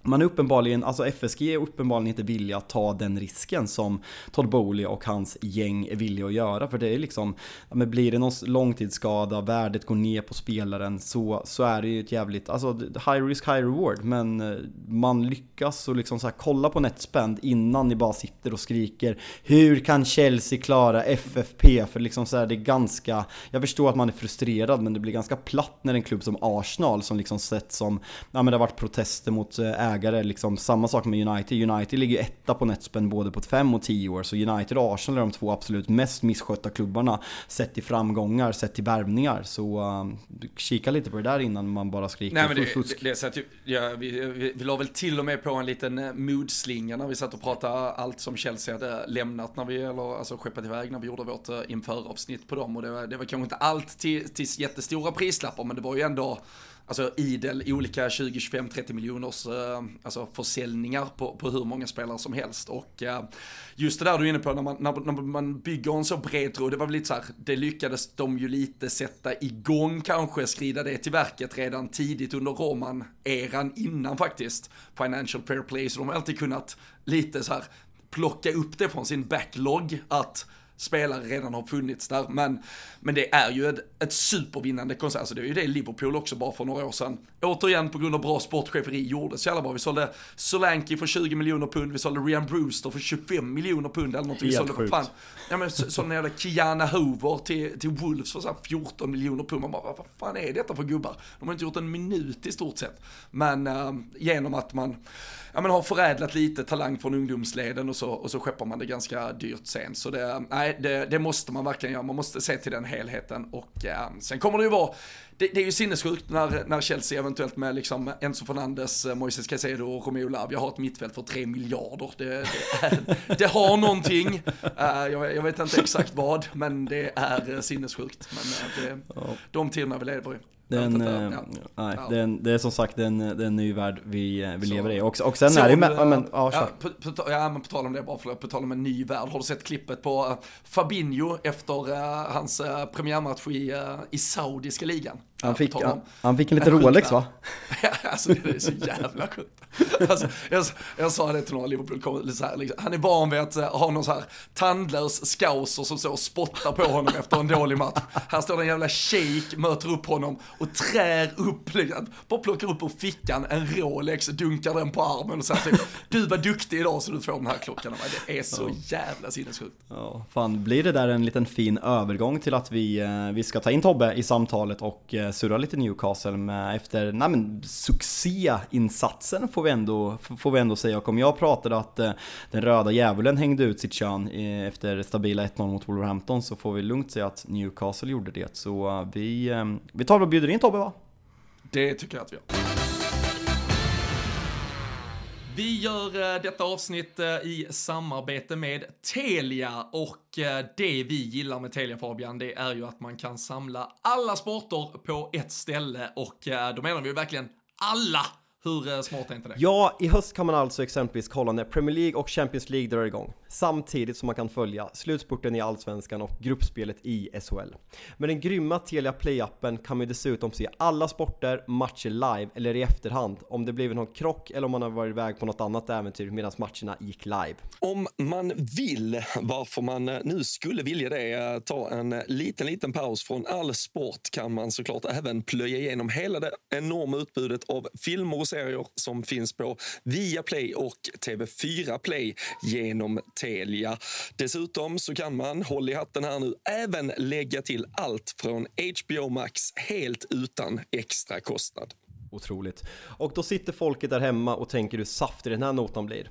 Man är uppenbarligen, alltså FSG är uppenbarligen inte villiga att ta den risken som Todd Bowley och hans gäng är villiga att göra. För det är liksom, ja, men blir det någon långtidsskada, värdet går ner på spelaren så, så är det ju ett jävligt, alltså high risk, high reward. Men eh, man lyckas och liksom så här, kolla på netspend innan ni bara sitter och skriker Hur kan Chelsea klara FFP? För liksom så här, det är ganska, jag förstår att man är frustrerad men det blir ganska platt när en klubb som Arsenal som liksom sett som, ja men det har varit protester mot ägare ägare. Liksom, samma sak med United. United ligger etta på netspend både på 5 och 10 år. Så United och Arsenal är de två absolut mest misskötta klubbarna sett till framgångar, sett till värvningar. Så uh, kika lite på det där innan man bara skriker Nej, men det, fusk. Det, det, så att, ja, vi, vi, vi la väl till och med på en liten eh, moodslinga när vi satt och pratade allt som Chelsea hade lämnat när vi, eller alltså skeppat iväg när vi gjorde vårt uh, införavsnitt på dem. Och det var, det var kanske inte allt till, till jättestora prislappar, men det var ju ändå alltså idel olika 20, 25, 30 miljoners eh, alltså försäljningar på, på hur många spelare som helst. Och eh, just det där du är inne på när man, när, när man bygger en så bred tråd, det var väl lite så här, det lyckades de ju lite sätta igång kanske, skrida det till verket redan tidigt under Roman-eran innan faktiskt. Financial Fair Play, så de har alltid kunnat lite så här plocka upp det från sin backlog att spelare redan har funnits där. Men, men det är ju ett, ett supervinnande koncept. Alltså det är ju det Liverpool också bara för några år sedan. Återigen på grund av bra sportcheferi gjordes jävla bra. Vi sålde Solanke för 20 miljoner pund, vi sålde Rian Brewster för 25 miljoner pund eller någonting. Helt vi sålde, fan, ja men sålde jävla Kiana Hoover till, till Wolves för så 14 miljoner pund. Man bara, vad fan är detta för gubbar? De har inte gjort en minut i stort sett. Men äh, genom att man ja, men har förädlat lite talang från ungdomsleden och så, och så skeppar man det ganska dyrt sen. Så det, nej, det, det måste man verkligen göra, man måste se till den helheten. Och eh, sen kommer det ju vara, det, det, är ju sinnessjukt när, när Chelsea eventuellt med liksom Enzo Fernandes, eh, Moises Caicedo och Romeo Lavia har ett mittfält för 3 miljarder. Det, det, är, det har någonting, uh, jag, jag, vet inte exakt vad, men det är sinnessjukt. Men det, de tiderna vi lever i. Den, ja. nej, ja. Den, det är som sagt en, en ny värld vi, eh, vi lever i. Och, och sen så är det ja, men, ja, ja, på, på, ja, men på tal om det, bara för, på tal om en ny värld. Har du sett klippet på Fabinho efter uh, hans uh, premiärmatch i, uh, i saudiska ligan? Han fick, han, han, fick en liten Rolex va? ja, alltså det är så jävla sjukt. Alltså, jag, jag sa det till några Liverpool liksom, han är van vid att ha någon så här tandlös scouser som så och spottar på honom efter en dålig match. Här står en jävla shake, möter upp honom och trär upp, liksom, bara plockar upp ur fickan en Rolex, dunkar den på armen och säger typ, du var duktig idag så du får den här klockan. Det är så jävla sinnessjukt. Ja, fan, blir det där en liten fin övergång till att vi, eh, vi ska ta in Tobbe i samtalet och eh, surra lite Newcastle med, efter nej men, succéinsatsen får vi, ändå, får vi ändå säga. Och om jag pratade att eh, den röda djävulen hängde ut sitt kön efter stabila 1-0 mot Wolverhampton så får vi lugnt säga att Newcastle gjorde det. Så eh, vi, eh, vi tar och bjuder in Tobbe va? Det tycker jag att vi gör. Vi gör eh, detta avsnitt eh, i samarbete med Telia. Och eh, det vi gillar med Telia Fabian, det är ju att man kan samla alla sporter på ett ställe. Och då menar vi verkligen alla hur eh, smart är inte det? Ja, i höst kan man alltså exempelvis kolla när Premier League och Champions League drar igång, samtidigt som man kan följa slutspurten i Allsvenskan och gruppspelet i SHL. Med den grymma Telia Play-appen kan man dessutom se alla sporter, matcher live eller i efterhand, om det blivit någon krock eller om man har varit iväg på något annat äventyr medan matcherna gick live. Om man vill, varför man eh, nu skulle vilja det, eh, ta en liten, liten paus från all sport kan man såklart även plöja igenom hela det enorma utbudet av filmer och serier som finns på Viaplay och TV4 Play genom Telia. Dessutom så kan man, håll i hatten här nu, även lägga till allt från HBO Max helt utan extra kostnad. Otroligt. Och då sitter folket där hemma och tänker hur saftig den här notan blir.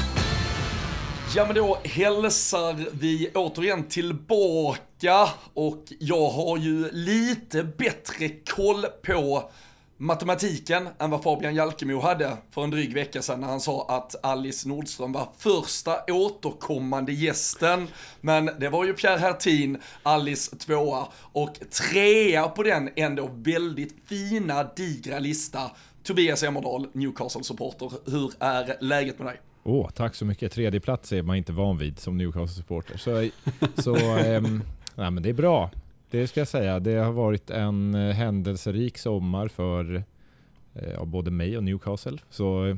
Ja men då hälsar vi återigen tillbaka och jag har ju lite bättre koll på matematiken än vad Fabian Jalkemo hade för en dryg vecka sedan när han sa att Alice Nordström var första återkommande gästen. Men det var ju Pierre Hertin, Alice tvåa och trea på den ändå väldigt fina digra lista. Tobias Emmerdahl, Newcastle-supporter, hur är läget med dig? Åh, oh, tack så mycket. Tredje plats är man inte van vid som Newcastle-supporter. Så, så ähm, nej, men det är bra. Det ska jag säga. Det har varit en eh, händelserik sommar för eh, både mig och Newcastle. Så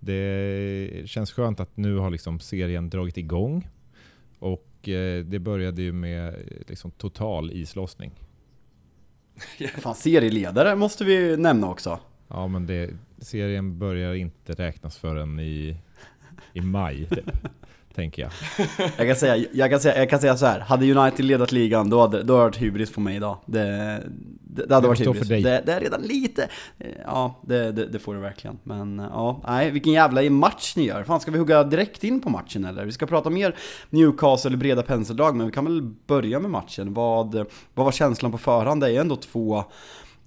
det känns skönt att nu har liksom serien dragit igång. Och eh, det började ju med eh, liksom total islossning. Fan, serieledare måste vi nämna också. Ja, men det, serien börjar inte räknas förrän i, i maj, typ, tänker jag. Jag kan, säga, jag, kan säga, jag kan säga så här. hade United ledat ligan då hade då hade det varit hybris på mig idag. Det, det, det hade Det varit hybris. Det, det är redan lite, ja det, det, det får det verkligen. Men ja, nej vilken jävla match ni gör. Fan ska vi hugga direkt in på matchen eller? Vi ska prata mer Newcastle breda penseldrag, men vi kan väl börja med matchen. Vad, vad var känslan på förhand? Det är ju ändå två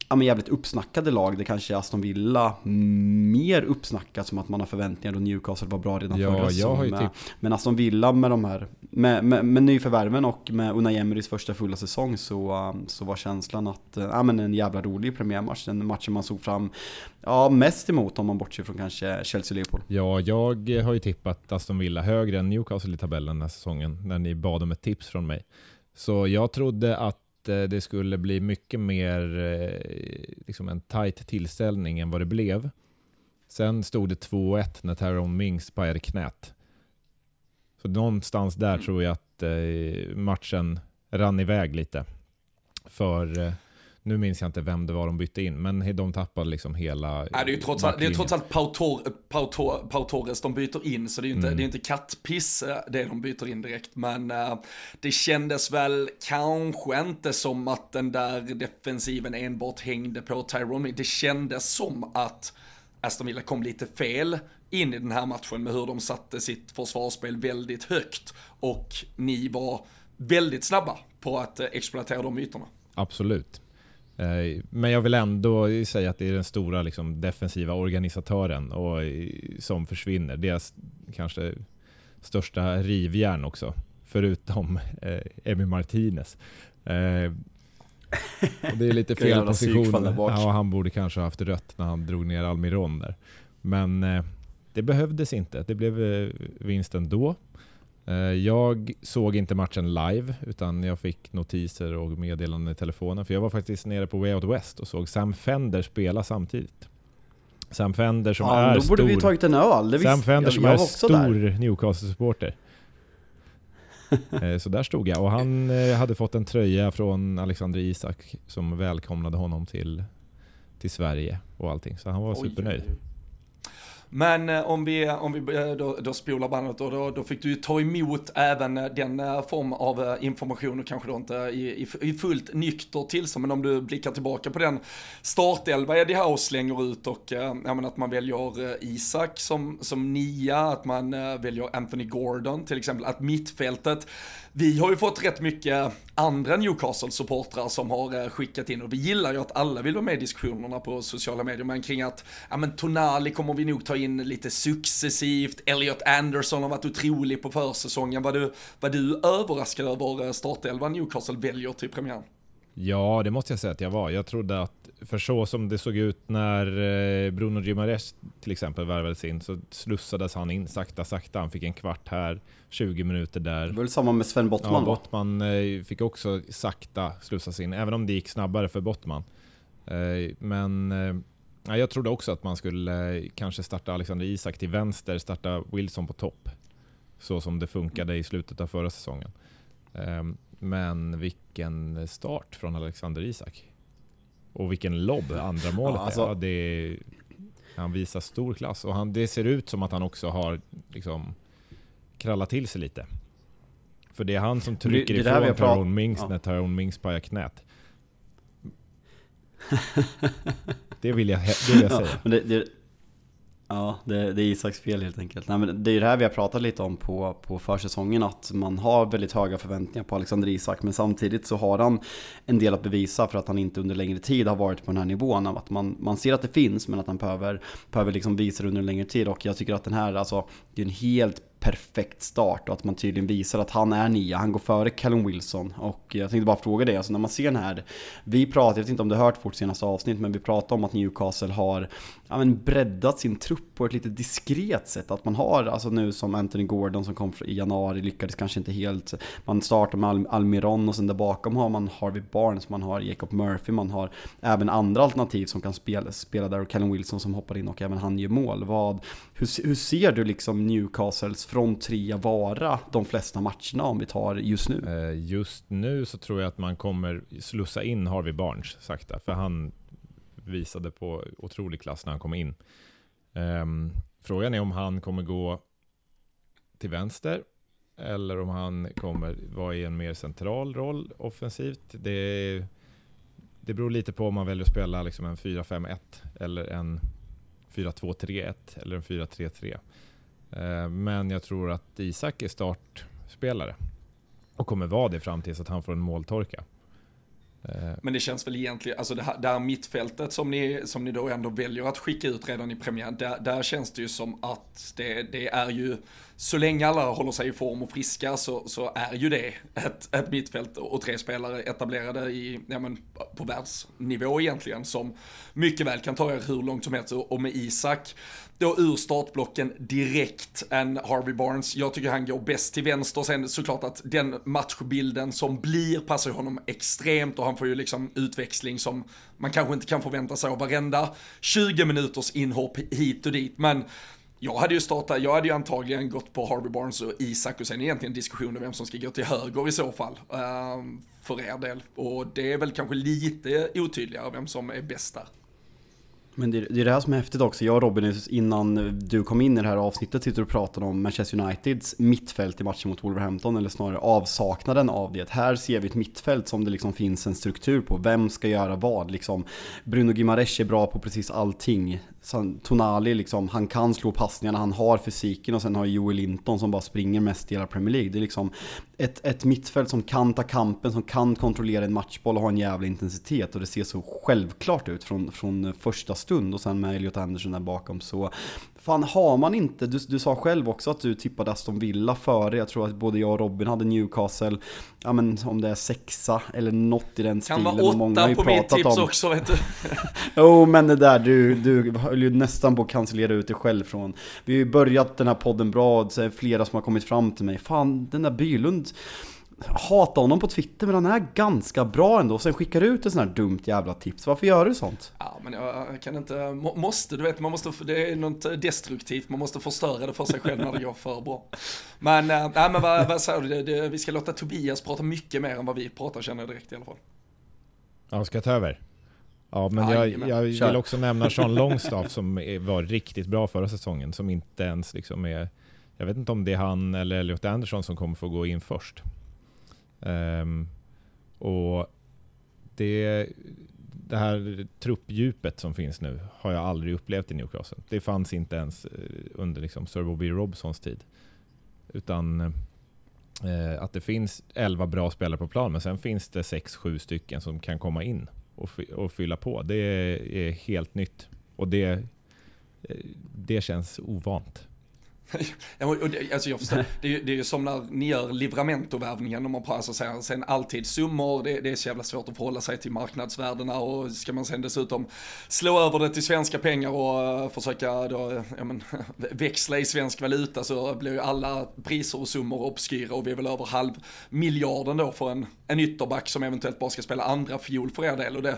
ja, men jävligt uppsnackade lag. Det kanske är Aston Villa mer uppsnackat som att man har förväntningar och Newcastle var bra redan Ja, förra säsongen. typ- Men Aston Villa med de här, med, med, med nyförvärven och med Unai Emerys första fulla säsong så, um, så var känslan att, uh, ja men en jävla rolig premiärmatch. Den matchen man såg fram, ja mest emot om man bortser från kanske Chelsea-Liverpool. Ja, jag har ju tippat Aston Villa högre än Newcastle i tabellen den här säsongen, när ni bad om ett tips från mig. Så jag trodde att Eh, det skulle bli mycket mer eh, liksom en tight tillställning än vad det blev. Sen stod det 2-1 när Tyrone Mings pajade knät. Så någonstans där tror jag att eh, matchen rann iväg lite. För nu minns jag inte vem det var de bytte in, men de tappade liksom hela Nej, det är ju trots allt, det är trots allt Pau, Tor, Pau, Tor, Pau Torres de byter in, så det är ju inte, Mm. det är inte kattpiss eh, det de byter in direkt. Men eh, det kändes väl kanske inte som att den där defensiven enbart hängde på Tyrone. Det kändes som att Aston Villa kom lite fel in i den här matchen med hur de satte sitt försvarsspel väldigt högt. Och ni var väldigt snabba på att eh, exploatera de ytorna. Absolut. Eh, Men jag vill ändå säga att det är den stora liksom, defensiva organisatören och, eh, som försvinner. Deras kanske största rivjärn också. Förutom eh, Emi Martinez. Eh, det är lite fel position. Ja, han borde kanske ha haft rött när han drog ner Almiron där. Men eh, det behövdes inte. Det blev eh, vinst ändå. Eh, Jag såg inte matchen live, utan jag fick notiser och meddelanden i telefonen. För jag var faktiskt nere på Way Out West och såg Sam Fender spela samtidigt. Sam Fender som ja, är då borde stor, vi tagit en öl, det Sam Fender jag, som jag är stor. Newcastle-supporter. Eh, Så där stod jag och han eh, hade fått en tröja från Alexander Isak som välkomnade honom till, till Sverige och allting. Så han var Oj, supernöjd. Men eh, om vi, eh, om vi eh, då, då spolar bandet och då, då fick du ju ta emot även den form av information och kanske då inte i, i, i fullt nykter tillstånd, men om du blickar tillbaka på den startelva Eddie Howe slänger ut och ja, men att man väljer Isak som, som nia, att man väljer Anthony Gordon till exempel, att mittfältet vi har ju fått rätt mycket andra Newcastle-supportrar som har eh, skickat in och vi gillar ju att alla vill vara med i diskussionerna på sociala medier, men kring att, ja men Tonali kommer vi nog ta in lite successivt, Elliot Anderson har varit otrolig på försäsongen, var du, var du överraskad över eh, startelvan Newcastle väljer till premiären? Ja, det måste jag säga att jag var. Jag trodde att, för så som det såg ut när eh, Bruno Gimares till exempel värvades in, så slussades han in sakta, sakta. Han fick en kvart här, 20 minuter där. Det var väl samma med Sven Bottman Ja? Bottman eh, fick också sakta slussas in, även om det gick snabbare för Bottman. Eh, Men ja, jag trodde också att man skulle kanske starta Alexander Isak till vänster, starta Wilson på topp. Så som det funkade i slutet av förra säsongen. Men vilken start från Alexander Isak. Och vilken lobb andra målet Ja, alltså- är. Ja, det. Han visar stor klass och han, det ser ut som att han också har liksom krallat till sig lite. För det är han som trycker det det ifrån Tyrone Mings ja. när Tyrone Mings pajar knät. det vill jag, det vill jag säga. Det, det, ja, det, det är Isaks fel helt enkelt. Nej, men det är ju det här vi har pratat lite om på, på försäsongen, att man har väldigt höga förväntningar på Alexander Isak, men samtidigt så har han en del att bevisa för att han inte under längre tid har varit på den här nivån. Av att man, man ser att det finns, men att han behöver, behöver liksom visa det under en längre tid. Och jag tycker att den här, alltså, det är en helt perfekt start och att man tydligen visar att han är nia. Han går före Callum Wilson och jag tänkte bara fråga dig, alltså när man ser den här, vi pratar, jag vet inte om du har hört vårt senaste avsnitt, men vi pratar om att Newcastle har ja, men breddat sin trupp på ett lite diskret sätt. Att man har, alltså nu som Anthony Gordon som kom i januari, lyckades kanske inte helt. Man startar med Al Almiron och sen där bakom har man Harvey Barnes, man har Jacob Murphy, man har även andra alternativ som kan spela, spela där och Callum Wilson som hoppar in och även han gör mål. Vad, hur, hur ser du liksom Newcastles fronttrea vara de flesta matcherna om vi tar just nu? Eh, just nu så tror jag att man kommer slussa in Harvey Barnes sakta, för han visade på otrolig klass när han kom in. Ehm, frågan är om han kommer gå till vänster eller om han kommer vara i en mer central roll offensivt. Det, det beror lite på om man väljer att spela liksom en 4-5-1 eller en 4-2-3-1 eller en 4-3-3. Eh, men jag tror att Isak är startspelare och kommer vara det fram tills att han får en måltorka. Eh, men det känns väl egentligen, alltså det här, det här mittfältet som ni, som ni då ändå väljer att skicka ut redan i premiären, där, där känns det ju som att det, det är ju, så länge alla håller sig i form och friska så, så är ju det ett, ett mittfält och tre spelare etablerade i, ja men, på världsnivå egentligen som mycket väl kan ta er hur långt som helst och med Isak då ur startblocken direkt än Harvey Barnes. Jag tycker han går bäst till vänster. Sen såklart att den matchbilden som blir passar honom extremt och han får ju liksom utväxling som man kanske inte kan förvänta sig av varenda 20 minuters inhopp hit och dit. Men jag hade ju startat, jag hade ju antagligen gått på Harvey Barnes och Isak och sen egentligen diskussionen vem som ska gå till höger i så fall. Ehm, för er del. Och det är väl kanske lite otydligare vem som är bäst där. Men det, det är det här som är häftigt också. Jag och Robin, innan du kom in i det här avsnittet, sitter och pratar om Manchester Uniteds mittfält i matchen mot Wolverhampton, eller snarare avsaknaden av det. Här ser vi ett mittfält som det liksom finns en struktur på. Vem ska göra vad? Liksom, Bruno Gimares är bra på precis allting. Tonali, liksom, han kan slå passningarna, han har fysiken och sen har Joel Linton som bara springer mest i hela Premier League. Det är liksom ett, ett mittfält som kan ta kampen, som kan kontrollera en matchboll och ha en jävla intensitet. Och det ser så självklart ut från, från första stund och sen med Elliot Anderson där bakom så Fan har man inte, du, du sa själv också att du tippade Aston Villa före, jag tror att både jag och Robin hade Newcastle, ja men om det är sexa eller något i den Kan stilen. vara många har åtta på mitt tips om- också vet du. Jo men det där, du, du höll ju nästan på att cancellera ut dig själv från Vi har ju börjat den här podden bra, och så är det flera som har kommit fram till mig Fan den där Bylund hatar honom på Twitter men han är ganska bra ändå sen skickar du ut ett sånt här dumt jävla tips. Varför gör du sånt? Ja, men jag kan inte, må, måste, du vet, man måste, det är något destruktivt, man måste förstöra det för sig själv när det går för bra. Men, äh, nej, men vad, vad säger du, det, det, vi ska låta Tobias prata mycket mer än vad vi pratar känner jag direkt i alla fall. ja, ska jag ta över? Ja, men jag, jag vill också nämna Sean Longstaff som var riktigt bra förra säsongen, som inte ens liksom är... Jag vet inte om det är han eller Elliot Anderson som kommer få gå in först. Um, och det, det här truppdjupet som finns nu har jag aldrig upplevt i Newcastle. Det fanns inte ens eh, under liksom Sir Bobby Robsons tid. Utan eh, att det finns 11 bra spelare på plan, men sen finns det 6-7 stycken som kan komma in och, och fylla på. Det är, är helt nytt. Och det, eh, det känns ovant. Det, alltså jag förstår, det, är, ju- det är ju som när ni gör Livramento-värvningen, om man pratar så sen alltid summor, det, det är så jävla svårt att förhålla sig till marknadsvärdena och ska man sen dessutom slå över det till svenska pengar och eh, försöka då, ja, men, växla i svensk valuta så blir ju alla priser och summor obskyra och vi är väl över halv miljarden då för en, en ytterback som eventuellt bara ska spela andra fiol för er del. Och det,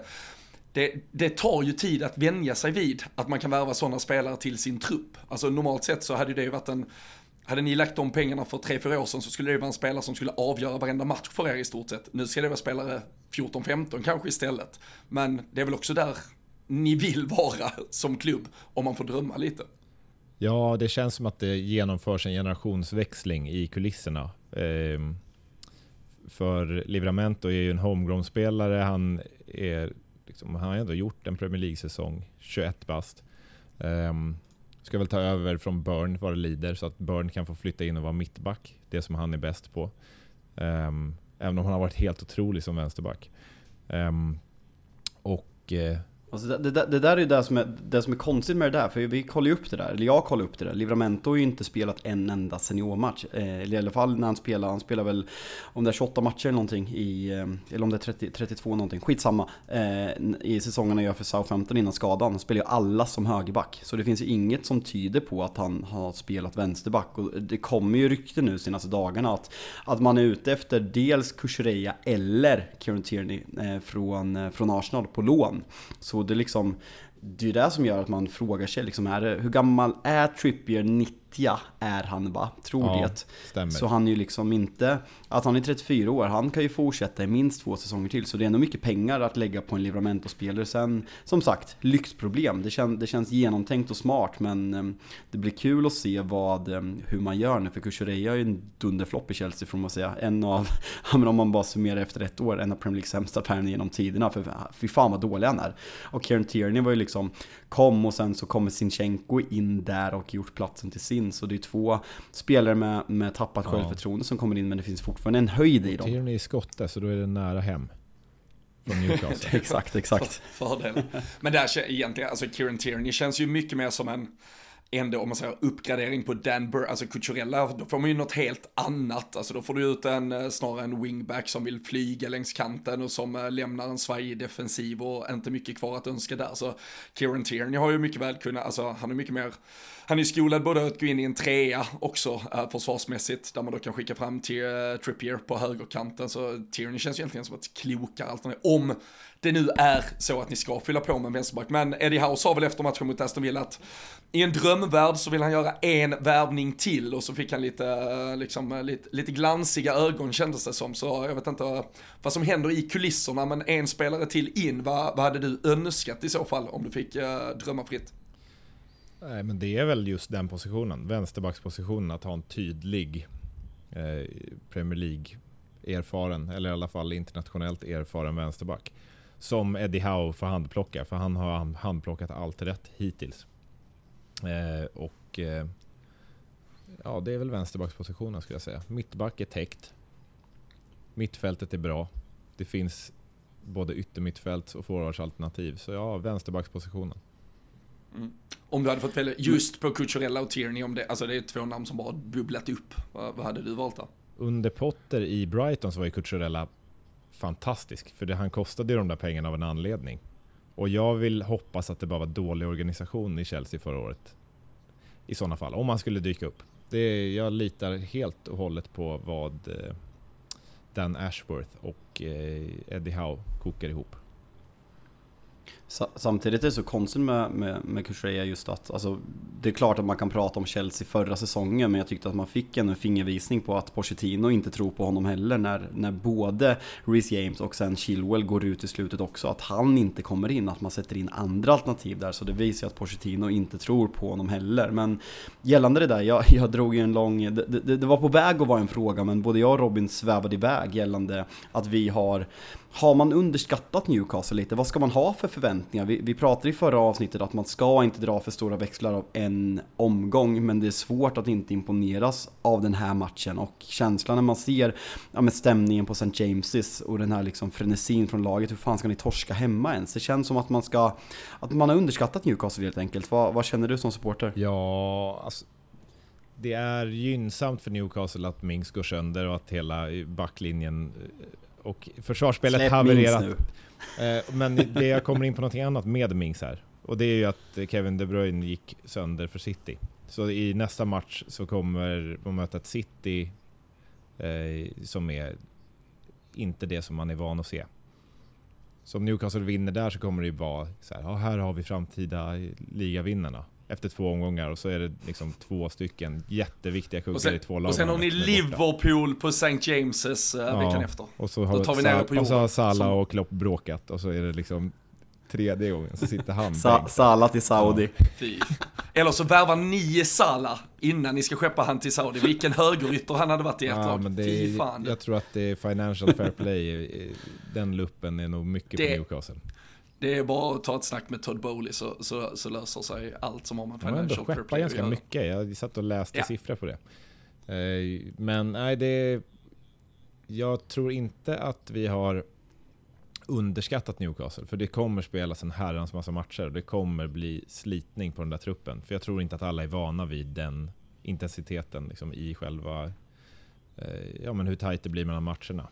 det, det tar ju tid att vänja sig vid att man kan värva sådana spelare till sin trupp. Alltså normalt sett så hade det ju varit en, hade ni lagt de pengarna för 3-4 år sedan så skulle det ju vara en spelare som skulle avgöra varenda match för er i stort sett. Nu ska det vara spelare 14-15 kanske istället. Men det är väl också där ni vill vara som klubb, om man får drömma lite. Ja, det känns som att det genomförs en generationsväxling i kulisserna. Ehm, för Livramento är ju en homegrown-spelare. Han, är, liksom, han har ändå gjort en Premier League-säsong, 21 bast. Um, ska väl ta över från Burn vad det lider, så att Burn kan få flytta in och vara mittback. Det som han är bäst på. Um, även om han har varit helt otrolig som vänsterback. Um, och eh, Alltså det, det, där- det där är ju det som är, det som är konstigt med det där, för vi kollar ju upp det där, eller jag kollar upp det där. Livramento har ju inte spelat en enda seniormatch. Eh, eller i alla fall när han spelar, han spelar väl om det är 28 matcher eller någonting i, eh, eller om det är 30, 32 någonting, skitsamma. Eh, I säsongen han gör för Southampton innan skadan, han spelar ju alla som högerback. Så det finns ju inget som tyder på att han har spelat vänsterback. Och det kommer ju rykten nu senaste dagarna att, att man är ute efter dels Kukureya eller Kieran Tierney från, från Arsenal på lån. Så det är liksom, det är ju det som gör att man frågar sig liksom, är det, hur gammal är Trippier? 90 är han va? Tror Ja, det. stämmer. Så han är ju liksom inte, att han är 34 år, han kan ju fortsätta i minst två säsonger till. Så det är ändå mycket pengar att lägga på en Livramento-spelare. Sen, som sagt, lyxproblem. Det, kän, det känns genomtänkt och smart, men eh, det blir kul att se vad, eh, hur man gör nu. För Kukureya är ju en dunderflopp i Chelsea får man säga. En av, om man bara summerar efter ett år, en av Premier Leagues sämsta värvningar genom tiderna. För fy fan vad dålig han är. Och Kieran Tierney var ju liksom, kom och sen så kommer Sinchenko in där och gjort platsen till sin. Så det är två spelare med, med tappat Ja. självförtroende som kommer in, men det finns fortfarande en höjd i dem. Tierney är skotte, så då är det nära hem. Exakt, exakt. Fördel. Men där egentligen, alltså Kieran Tierney känns ju mycket mer som en, ändå om man säger uppgradering på Dan alltså Cucurella, då får man ju något helt annat. Alltså då får du ut en, eh, snarare en wingback som vill flyga längs kanten och som eh, lämnar en svajig defensiv och inte mycket kvar att önska där. Så Kieran Tierney har ju mycket väl kunnat, alltså han är mycket mer, han är skolad både att gå in i en trea också eh, försvarsmässigt, där man då kan skicka fram till eh, Trippier på högerkanten. Så Tierney känns ju egentligen som ett klokare alternativ, om det nu är så att ni ska fylla på med en vänsterback. Men Eddie Howe sa väl efter matchen mot Aston Villa att i en drömvärld så vill han göra en värvning till och så fick han lite, eh, liksom, eh, lite, lite glansiga ögon kändes det som. Så jag vet inte eh, vad som händer i kulisserna, men en spelare till in, vad, vad hade du önskat i så fall om du fick eh, drömma fritt? Nej, men det är väl just den positionen, vänsterbackspositionen, att ha en tydlig eh, Premier League-erfaren, eller i alla fall internationellt erfaren vänsterback. Som Eddie Howe får handplocka, för han har handplockat allt rätt hittills. Eh, och eh, ja, det är väl vänsterbackspositionen skulle jag säga. Mittback är täckt. Mittfältet är bra. Det finns både yttermittfält och forwardsalternativ. Så ja, vänsterbackspositionen. Mm. Om du hade fått välja just på Cucurella och Tierney, om det, alltså det är två namn som bara bubblat upp, vad, vad hade du valt där? under Potter i Brighton så var ju Cucurella fantastisk. För det, han kostade ju de där pengarna av en anledning. Och jag vill hoppas att det bara var dålig organisation i Chelsea förra året. I sådana fall, om han skulle dyka upp. Det, jag litar helt och hållet på vad eh, Dan Ashworth och eh, Eddie Howe kokar ihop. Samtidigt är det så konstigt med, med, med Kushreya just att, alltså, det är klart att man kan prata om Chelsea förra säsongen, men jag tyckte att man fick en fingervisning på att Pochettino inte tror på honom heller när, när både Reece James och sen Chilwell går ut i slutet också, att han inte kommer in, att man sätter in andra alternativ där, så det visar att Pochettino inte tror på honom heller. Men gällande det där, jag, jag drog ju en lång, det, det, det var på väg att vara en fråga, men både jag och Robin svävade iväg gällande att vi har har man underskattat Newcastle lite? Vad ska man ha för förväntningar? Vi, vi pratade i förra avsnittet att man ska inte dra för stora växlar av en omgång, men det är svårt att inte imponeras av den här matchen och känslan när man ser ja, med stämningen på St. James's och den här liksom frenesin från laget. Hur fan ska ni torska hemma ens? Det känns som att man ska, att man har underskattat Newcastle helt enkelt. Vad, vad känner du som supporter? Ja, alltså det är gynnsamt för Newcastle att Mings går sönder och att hela backlinjen och försvarsspelet Släpp havererat. Eh, men det jag kommer in på någonting annat med Mings här. Och det är ju att Kevin De Bruyne gick sönder för City. Så i nästa match så kommer man möta ett City eh, som är inte det som man är van att se. Så om Newcastle vinner där så kommer det ju vara så här, ja, här har vi framtida ligavinnarna efter två omgångar och så är det liksom två stycken jätteviktiga kuggar i två lag. Och sen har ni Liverpool på St. James's uh, ja, veckan efter. Och så har, Då tar vi ner på och så har Salah och Klopp bråkat och så är det liksom tredje gången så sitter han Sa Salah till Saudi. Ja. Eller så värvar ni Salah innan ni ska skeppa han till Saudi. Vilken högerytter han hade varit i ett ja, lag. Men det är, fan. Jag tror att det är financial fair play, den luppen är nog mycket det, på Newcastle. Det är bara att ta ett snack med Todd Bowley så, så, så löser sig allt som har med financial fair play ganska mycket. Jag satt och läste ja. siffror på det. Eh, men nej, det... Jag tror inte att vi har underskattat Newcastle, för det kommer spelas en herrans massa matcher och det kommer bli slitning på den där truppen. För jag tror inte att alla är vana vid den intensiteten liksom, i själva, eh, ja men hur tajt det blir mellan matcherna.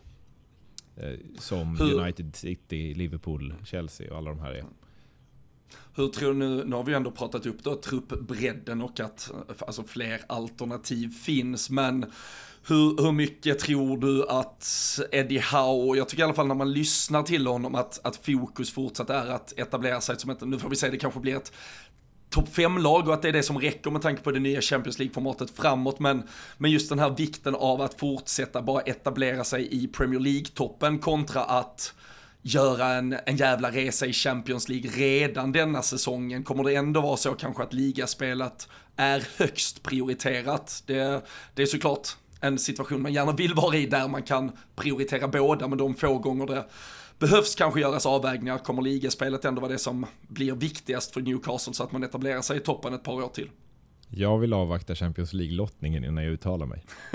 Eh, som Hur? United City, Liverpool, Chelsea och alla de här är. Hur tror du nu, nu har vi ändå pratat upp då truppbredden och att alltså, fler alternativ finns, men hur, hur mycket tror du att Eddie Howe, jag tycker i alla fall när man lyssnar till honom, att, att fokus fortsatt är att etablera sig som ett, nu får vi säga det kanske blir ett topp 5-lag och att det är det som räcker med tanke på det nya Champions League-formatet framåt. Men, men just den här vikten av att fortsätta bara etablera sig i Premier League-toppen kontra att göra en, en jävla resa i Champions League redan denna säsongen. Kommer det ändå vara så kanske att ligaspelet är högst prioriterat? Det, det är såklart en situation man gärna vill vara i där man kan prioritera båda, men de få gånger det behövs kanske göras avvägningar. Kommer ligaspelet ändå vara det som blir viktigast för Newcastle så att man etablerar sig i toppen ett par år till? Jag vill avvakta Champions League-lottningen innan jag uttalar mig.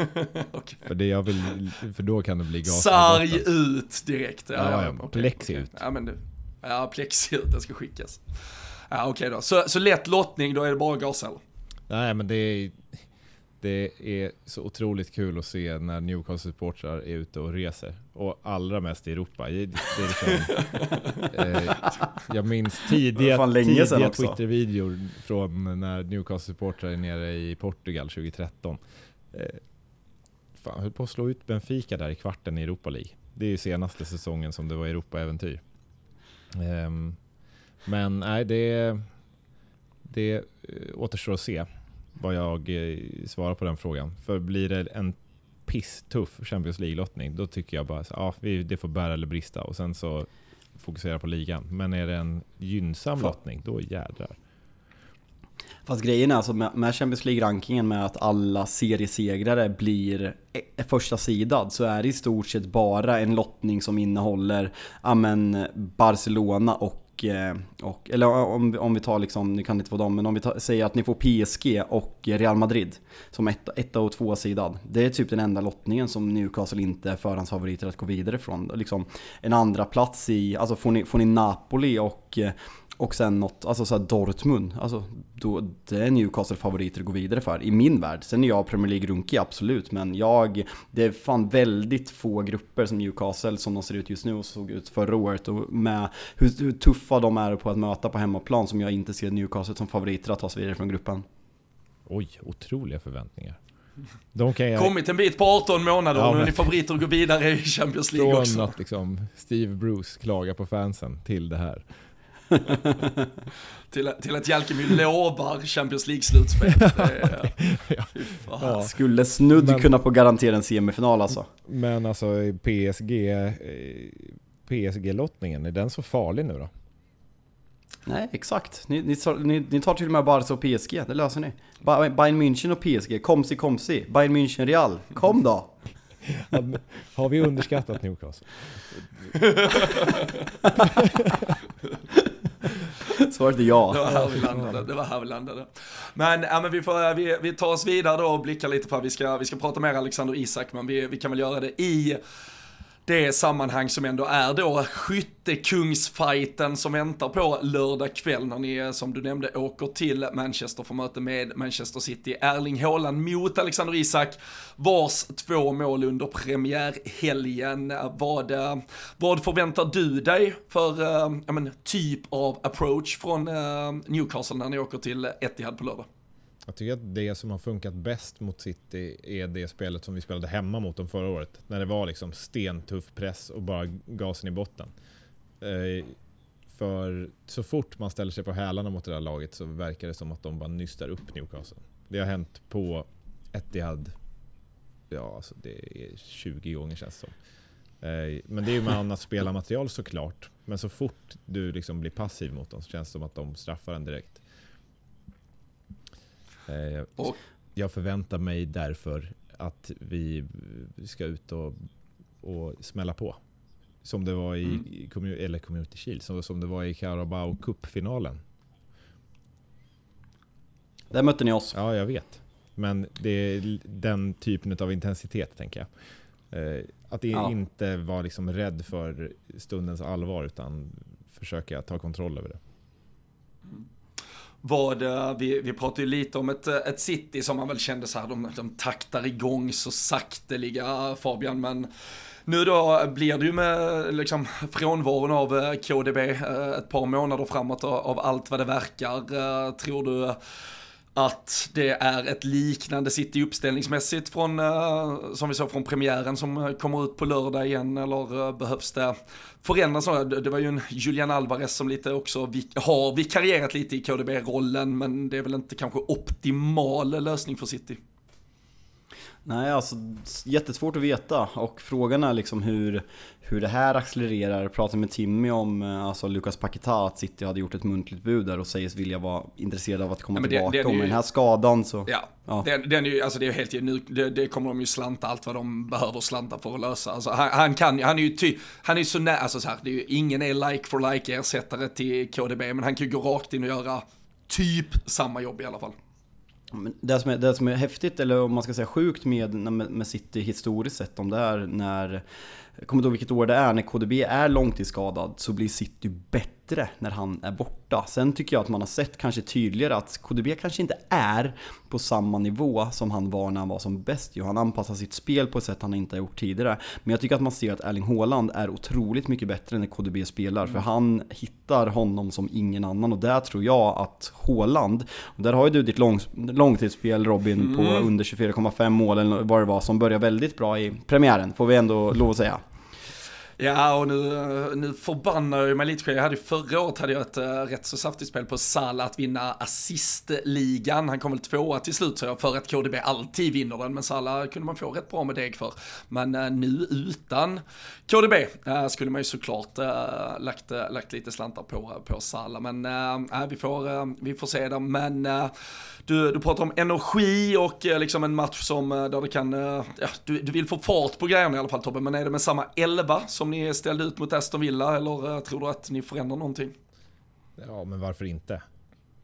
okay. För, det jag vill, för då kan det bli gas. Sarg ut direkt. Ja, ja, ja. Okay, plexi okay. ut. Ja, men du, ja, plexi ut, den ska skickas. Ja, okej okay då. Så, så lätt lottning, då är det bara gas eller? Nej, men det är det är så otroligt kul att se när Newcastle-supportrar är ute och reser. Och allra mest i Europa. Det, det liksom, eh, jag minns tidiga, tidiga Twitter-videor från när Newcastle-supportrar är nere i Portugal 2013. Eh, fan, höll på att slå ut Benfica där i kvarten i Europa League. Det är ju senaste säsongen som det var Europa-äventyr. Eh, men nej, det, det eh, återstår att se vad jag eh, svarar på den frågan. För blir det en pisstuff Champions League-lottning, då tycker jag bara att ja, det får bära eller brista och sen så fokusera på ligan. Men är det en gynnsam Fan. lottning, då jädrar. Fast grejen är alltså med Champions League-rankingen med att alla seriesegrare blir e- första sidad så är det i stort sett bara en lottning som innehåller amen, Barcelona och Eh, och, eller om, om vi tar liksom, nu kan det inte vara dem, men om vi tar, säger att ni får PSG och Real Madrid som ett, etta och två sidad. Det är typ den enda lottningen som Newcastle inte är förhandsfavoriter att gå vidare från. Liksom en andra plats i, alltså får ni, får ni Napoli och eh, och sen något, alltså såhär Dortmund, alltså då, det är Newcastle favoriter att gå vidare för i min värld. Sen är jag Premier League-runkig, absolut, men jag, det är fan väldigt få grupper som Newcastle som de ser ut just nu och såg ut förra året och med hur, hur tuffa de är på att möta på hemmaplan som jag inte ser Newcastle som favoriter att ta sig vidare från gruppen. Oj, otroliga förväntningar. De kan jag... Kommit en bit på 18 månader ja, och nu är ni favoriter att gå vidare i Champions League Från också. Från att liksom Steve Bruce klagar på fansen till det här. Till, till att Jalkemy lovar Champions League-slutspel. ja. Skulle snudd Men... kunna få garantera en semifinal alltså. Men alltså PSG, PSG-lottningen, är den så farlig nu då? Nej, exakt. Ni, ni, ni, ni tar till och med Barca och PSG, det löser ni. Bayern München och PSG, komsi komsi. Bayern München Real, kom då! Har vi underskattat Newcastle? Svaret är ja. Det var här vi landade. Det var här vi landade. Men, ja, men vi, får, eh, vi, vi tar oss vidare då och blickar lite på, vi ska, vi ska prata mer Alexander Isak, men vi, vi kan väl göra det i det sammanhang som ändå är då skyttekungsfighten som väntar på lördag kväll när ni som du nämnde åker till Manchester för möte med Manchester City. Erling Haaland mot Alexander Isak, vars två mål under premiärhelgen. Vad, eh, vad förväntar du dig för äh, men, typ av approach från äh, Newcastle när ni åker till Etihad på lördag? Jag tycker att det som har funkat bäst mot City är det spelet som vi spelade hemma mot dem förra året. När det var liksom stentuff press och bara gasen i botten. Eh, för så fort man ställer sig på hälarna mot det där laget så verkar det som att de bara nystar upp Newcastle. Det har hänt på Etihad, ja alltså det är 20 gånger känns det som. Eh, men det är ju med annat spelarmaterial såklart. Men så fort du liksom blir passiv mot dem så känns det som att de straffar en direkt. Eh, och, jag förväntar mig därför att vi ska ut och, och smälla på. Som det var i, mm. eller Community Shield, som, som det var i Carabao Cup-finalen. Där mötte ni oss. Ja, jag vet. Men det är den typen av intensitet, tänker jag. Eh, att ja. inte vara liksom rädd för stundens allvar, utan försöka ta kontroll över det vad, eh, vi, vi pratade ju lite om ett, eh, ett City som man väl kände så här, de, de taktar igång så sakteliga Fabian, men nu då blir det ju med liksom frånvaron av eh, KDB ett par månader framåt av allt vad det verkar. Tror du att det är ett liknande City uppställningsmässigt från, eh, som vi såg från premiären som eh, kommer ut på lördag igen eller eh, behövs det förändras? Det var ju en Julian Alvarez som lite också har vikarierat lite i KDB-rollen men det är väl inte kanske optimal lösning för City. Nej, alltså jättesvårt att veta och frågan är liksom hur, hur det här accelererar. Jag pratade med Timmy om eh, alltså Lucas Paqueta, att City hade gjort ett muntligt bud där och sägs vilja vara intresserade av att komma ja, tillbaka. Det och med den här skadan så... Ja, ja. Den, den är ju, alltså det är helt nu, det, det, kommer de ju slanta allt vad de behöver slanta för att lösa. Alltså han, han kan han är ju ty, han är ju så nära, alltså så här, det är ju, ingen är like for like ersättare till KDB, men han kan ju gå rakt in och göra typ samma jobb i alla fall. Det som, är, det som är häftigt, eller om man ska säga sjukt med, med City historiskt sett, om det är när jag kommer inte ihåg vilket år det är, när KDB är långtidsskadad så blir City bättre när han är borta. Sen tycker jag att man har sett kanske tydligare att KDB kanske inte är på samma nivå som han var när han var som bäst. Han anpassar sitt spel på ett sätt han inte har gjort tidigare. Men jag tycker att man ser att Erling Haaland är otroligt mycket bättre när KDB spelar. För han hittar honom som ingen annan och där tror jag att Haaland, och där har ju du ditt lång, långtidsspel Robin mm. på under 24,5 mål eller vad det var som börjar väldigt bra i premiären, får vi ändå lov att säga. Ja, och nu, nu förbannar jag mig lite. Jag hade förra året hade jag ett äh, rätt så saftigt spel på Salah att vinna assistligan. Han kom väl tvåa till slut så jag för att KDB alltid vinner den, men Salah kunde man få rätt bra med deg för. Men äh, nu utan KDB äh, eh, skulle man ju såklart äh, lagt, lagt lite slantar på, på Salah, men äh, vi, får, vi får se där. Men du, du pratar om energi och liksom en match som där det kan, ja, du, du vill få fart på grejerna i alla fall Tobbe, men är det med samma 11 som ni ställde ut mot Aston Villa eller tror du att ni förändrar någonting? Ja, men varför inte?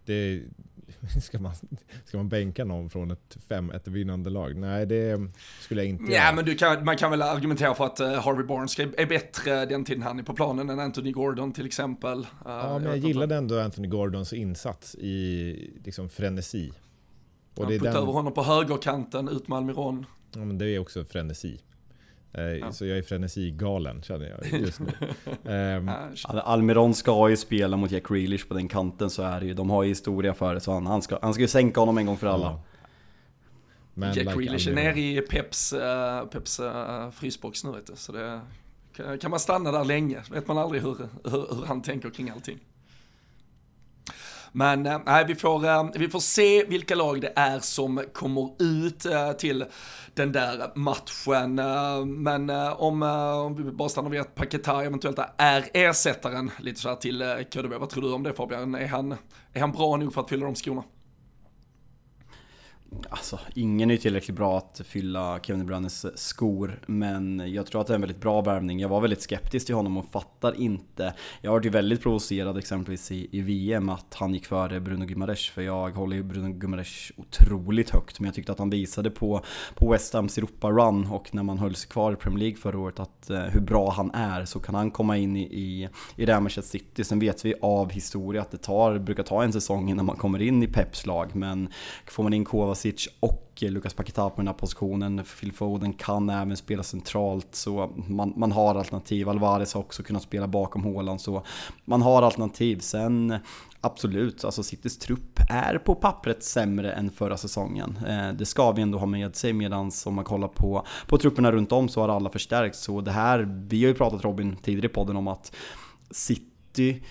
Det, ska, man, ska man bänka någon från ett, fem, ett vinnande lag? Nej, det skulle jag inte Ja, göra. men du kan, man kan väl argumentera för att uh, Harvey Barnes är bättre den tiden han är på planen än Anthony Gordon till exempel. Uh, ja, men jag, jag gillade ändå Anthony Gordons insats i liksom frenesi. Och ja, det är den... över honom på högerkanten, ut med Almiron. Ja, men det är också frenesi. Eh, ja. Så jag är frenesigalen känner jag just nu. um, Almiron ska ju spela mot Jack Grealish på den kanten så är det ju. De har ju historia för det så han, han, ska, han ska ju sänka honom en gång för alla. Ja. Men Jack like Grealish är nere i Peps, uh, Peps uh, frysbox nu vet du. Så det kan man stanna där länge. Vet man aldrig hur, hur, hur han tänker kring allting. Men eh, nej, vi, får, eh, vi får se vilka lag det är som kommer ut eh, till den där matchen. Men om, om vi bara stannar vid att Paketa eventuellt är ersättaren lite så här till KDB, vad tror du om det Fabian? Är han, är han bra nog för att fylla de skorna? Alltså, ingen är tillräckligt bra att fylla Kevin De Bruynes skor, men jag tror att det är en väldigt bra värvning. Jag var väldigt skeptisk till honom och fattar inte. Jag har varit väldigt provocerad exempelvis i, i VM att han gick före Bruno Gumares, för jag håller ju Bruno Gumares otroligt högt. Men jag tyckte att han visade på, på West Hams Europa-run och när man höll sig kvar i Premier League förra året att eh, hur bra han är så kan han komma in i, i, i Real Manchester City. Sen vet vi av historia att det tar, brukar ta en säsong innan man kommer in i Peps lag, men får man in Kovas Kovacic och Lukas Paketa på den här positionen. Phil Foden kan även spela centralt så man, man har alternativ. Alvarez har också kunnat spela bakom Håland så man har alternativ. Sen absolut, alltså Citys trupp är på pappret sämre än förra säsongen. Eh, det ska vi ändå ha med sig medan om man kollar på, på trupperna runt om så har alla förstärkts. Så det här, vi har ju pratat Robin tidigare i podden om att City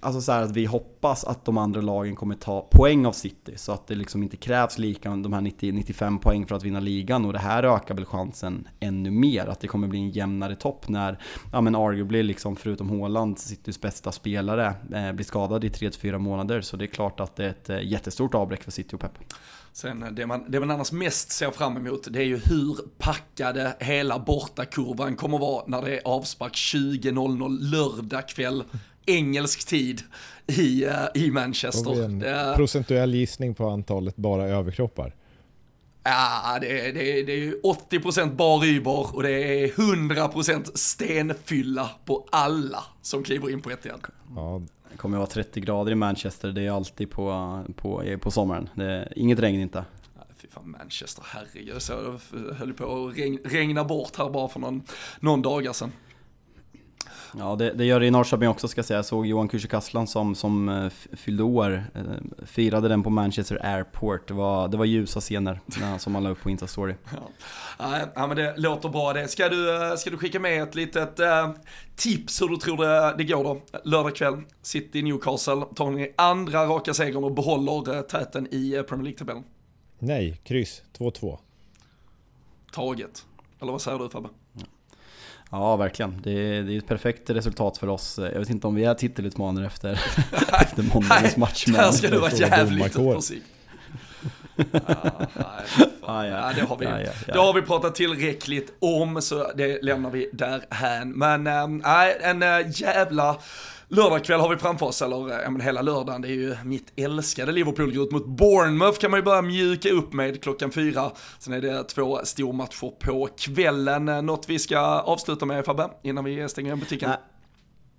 Alltså så att vi hoppas att de andra lagen kommer ta poäng av City så att det liksom inte krävs lika de här 90-95 poäng för att vinna ligan. Och det här ökar väl chansen ännu mer att det kommer bli en jämnare topp när, ja men arguably liksom förutom Haaland, Citys bästa spelare, eh, blir skadad i 3-4 månader. Så det är klart att det är ett eh, jättestort avbräck för City och Pep. Sen eh, det man, det man annars mest ser fram emot det är ju hur packade hela bortakurvan kommer vara när det är avspark 20.00 lördag kväll engelsk tid i, uh, i Manchester. En uh, procentuell gissning på antalet bara överkroppar. Ja, det, det, det är 80% bar Uber och det är 100% stenfylla på alla som kliver in på Etihad. Ja. Det kommer att vara 30 grader i Manchester, det är alltid på, på, på sommaren. Det är inget regn inte. Fy fan Manchester, herregud. Så jag höll på att regna bort här bara för någon, någon dagar sedan. Ja, det, det, gör det i Norrköping också ska jag säga. Jag såg Johan Kücükaslan som, som uh, fyllde år, uh, firade den på Manchester Airport. Det var, det var ljusa scener som han la upp på Instastory. Ja. ja, men det låter bra det. Ska du, eh, ska du skicka med ett litet tips hur du tror det, det går då? Lördag kväll, City Newcastle, tar ni andra raka segern och behåller täten i Premier League-tabellen? Nej, kryss 2-2. Taget. Eller vad säger du Fabbe? Ja, verkligen. Det är, det är ett perfekt resultat för oss. Jag vet inte om vi är titelutmanare efter, efter måndagens match. Men här ska du vara jävligt försiktig. ah, ja, det, har vi, ja, ja, det har vi pratat tillräckligt om, så det lämnar vi där hän. Men äh, en äh, jävla Lördagkväll har vi framför oss, eller eh, ja, men hela lördagen, det är ju mitt älskade Liverpool går ut mot Bournemouth kan man ju börja mjuka upp med klockan fyra. Sen är det två stormatcher på kvällen. Eh, något vi ska avsluta med Fabbe, innan vi stänger igen butiken? Nej.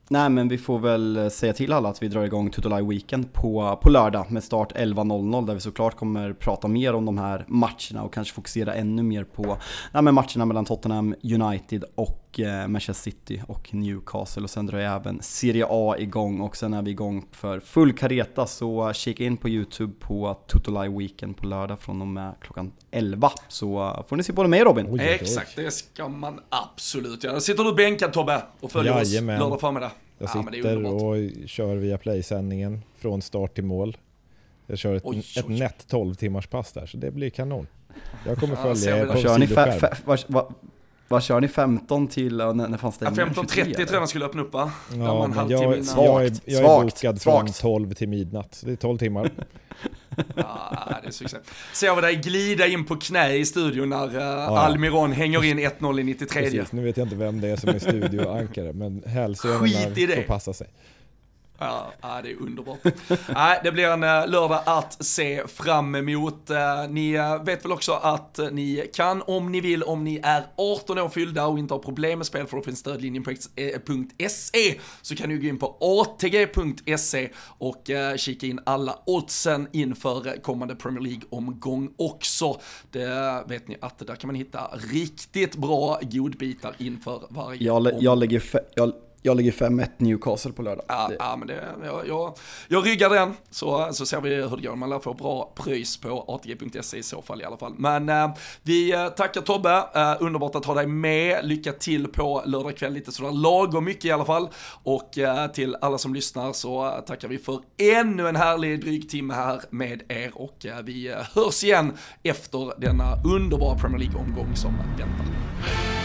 Nej men vi får väl säga till alla att vi drar igång Tutolaj Weekend på, på lördag med start 11.00 där vi såklart kommer prata mer om de här matcherna och kanske fokusera ännu mer på ja, men matcherna mellan Tottenham United och eh, Manchester City och Newcastle och sen drar jag även Serie A igång och sen är vi igång för full kareta så kika in på YouTube på Tutolaj Weekend på lördag från och med klockan 11 så får ni se både mig och Robin. Oj, Exakt, det ska man absolut göra. Sitter du bänkad Tobbe och följer Jajamän. oss lördag förmiddag? Jag sitter ja, och kör via Play-sändningen från start till mål. Jag kör ett, oj, oj. ett nätt 12 timmars pass där, så det blir kanon. Jag kommer följa er på kör ni vad, kör ni 15 till, när, när fanns det? Ja, 15.30 tror jag skulle öppna upp va? Ja, men jag, jag, jag, är, jag är bokad från 12 till midnatt, så det är 12 timmar. ja, det är succé. Ser vi dig glida in på knä i studion när uh, ja. Almiron hänger in 1-0 i 93. Precis, nu vet jag inte vem det är som är studioankare, men hälsenorna får passa sig. Ja, det är underbart. Nej, det blir en eh, lördag att se fram emot. Eh, ni eh, vet väl också att ni kan, om ni vill, om ni är 18 år fyllda och inte har problem med spel, för då finns stödlinjen.se, så kan ni gå in på atg.se och kika in alla oddsen inför kommande Premier League-omgång också. Det vet ni att där kan man hitta riktigt bra godbitar inför varje jag, jag lägger jag Jag ligger 5-1 Newcastle på lördag. Ja, Det- ja men det, jag, jag, jag ryggar den, så, så ser vi hur det går. Man lär få bra pröjs på ATG.se i så fall i alla fall. Men eh, vi eh, tackar Tobbe, eh, underbart att ha dig med. Lycka till på lördag kväll, lite sådär lagom mycket i alla fall. Och eh, till alla som lyssnar så eh, tackar vi för ännu en härlig dryg timme här med er. Och eh, vi hörs igen efter denna underbara Premier League-omgång som väntar.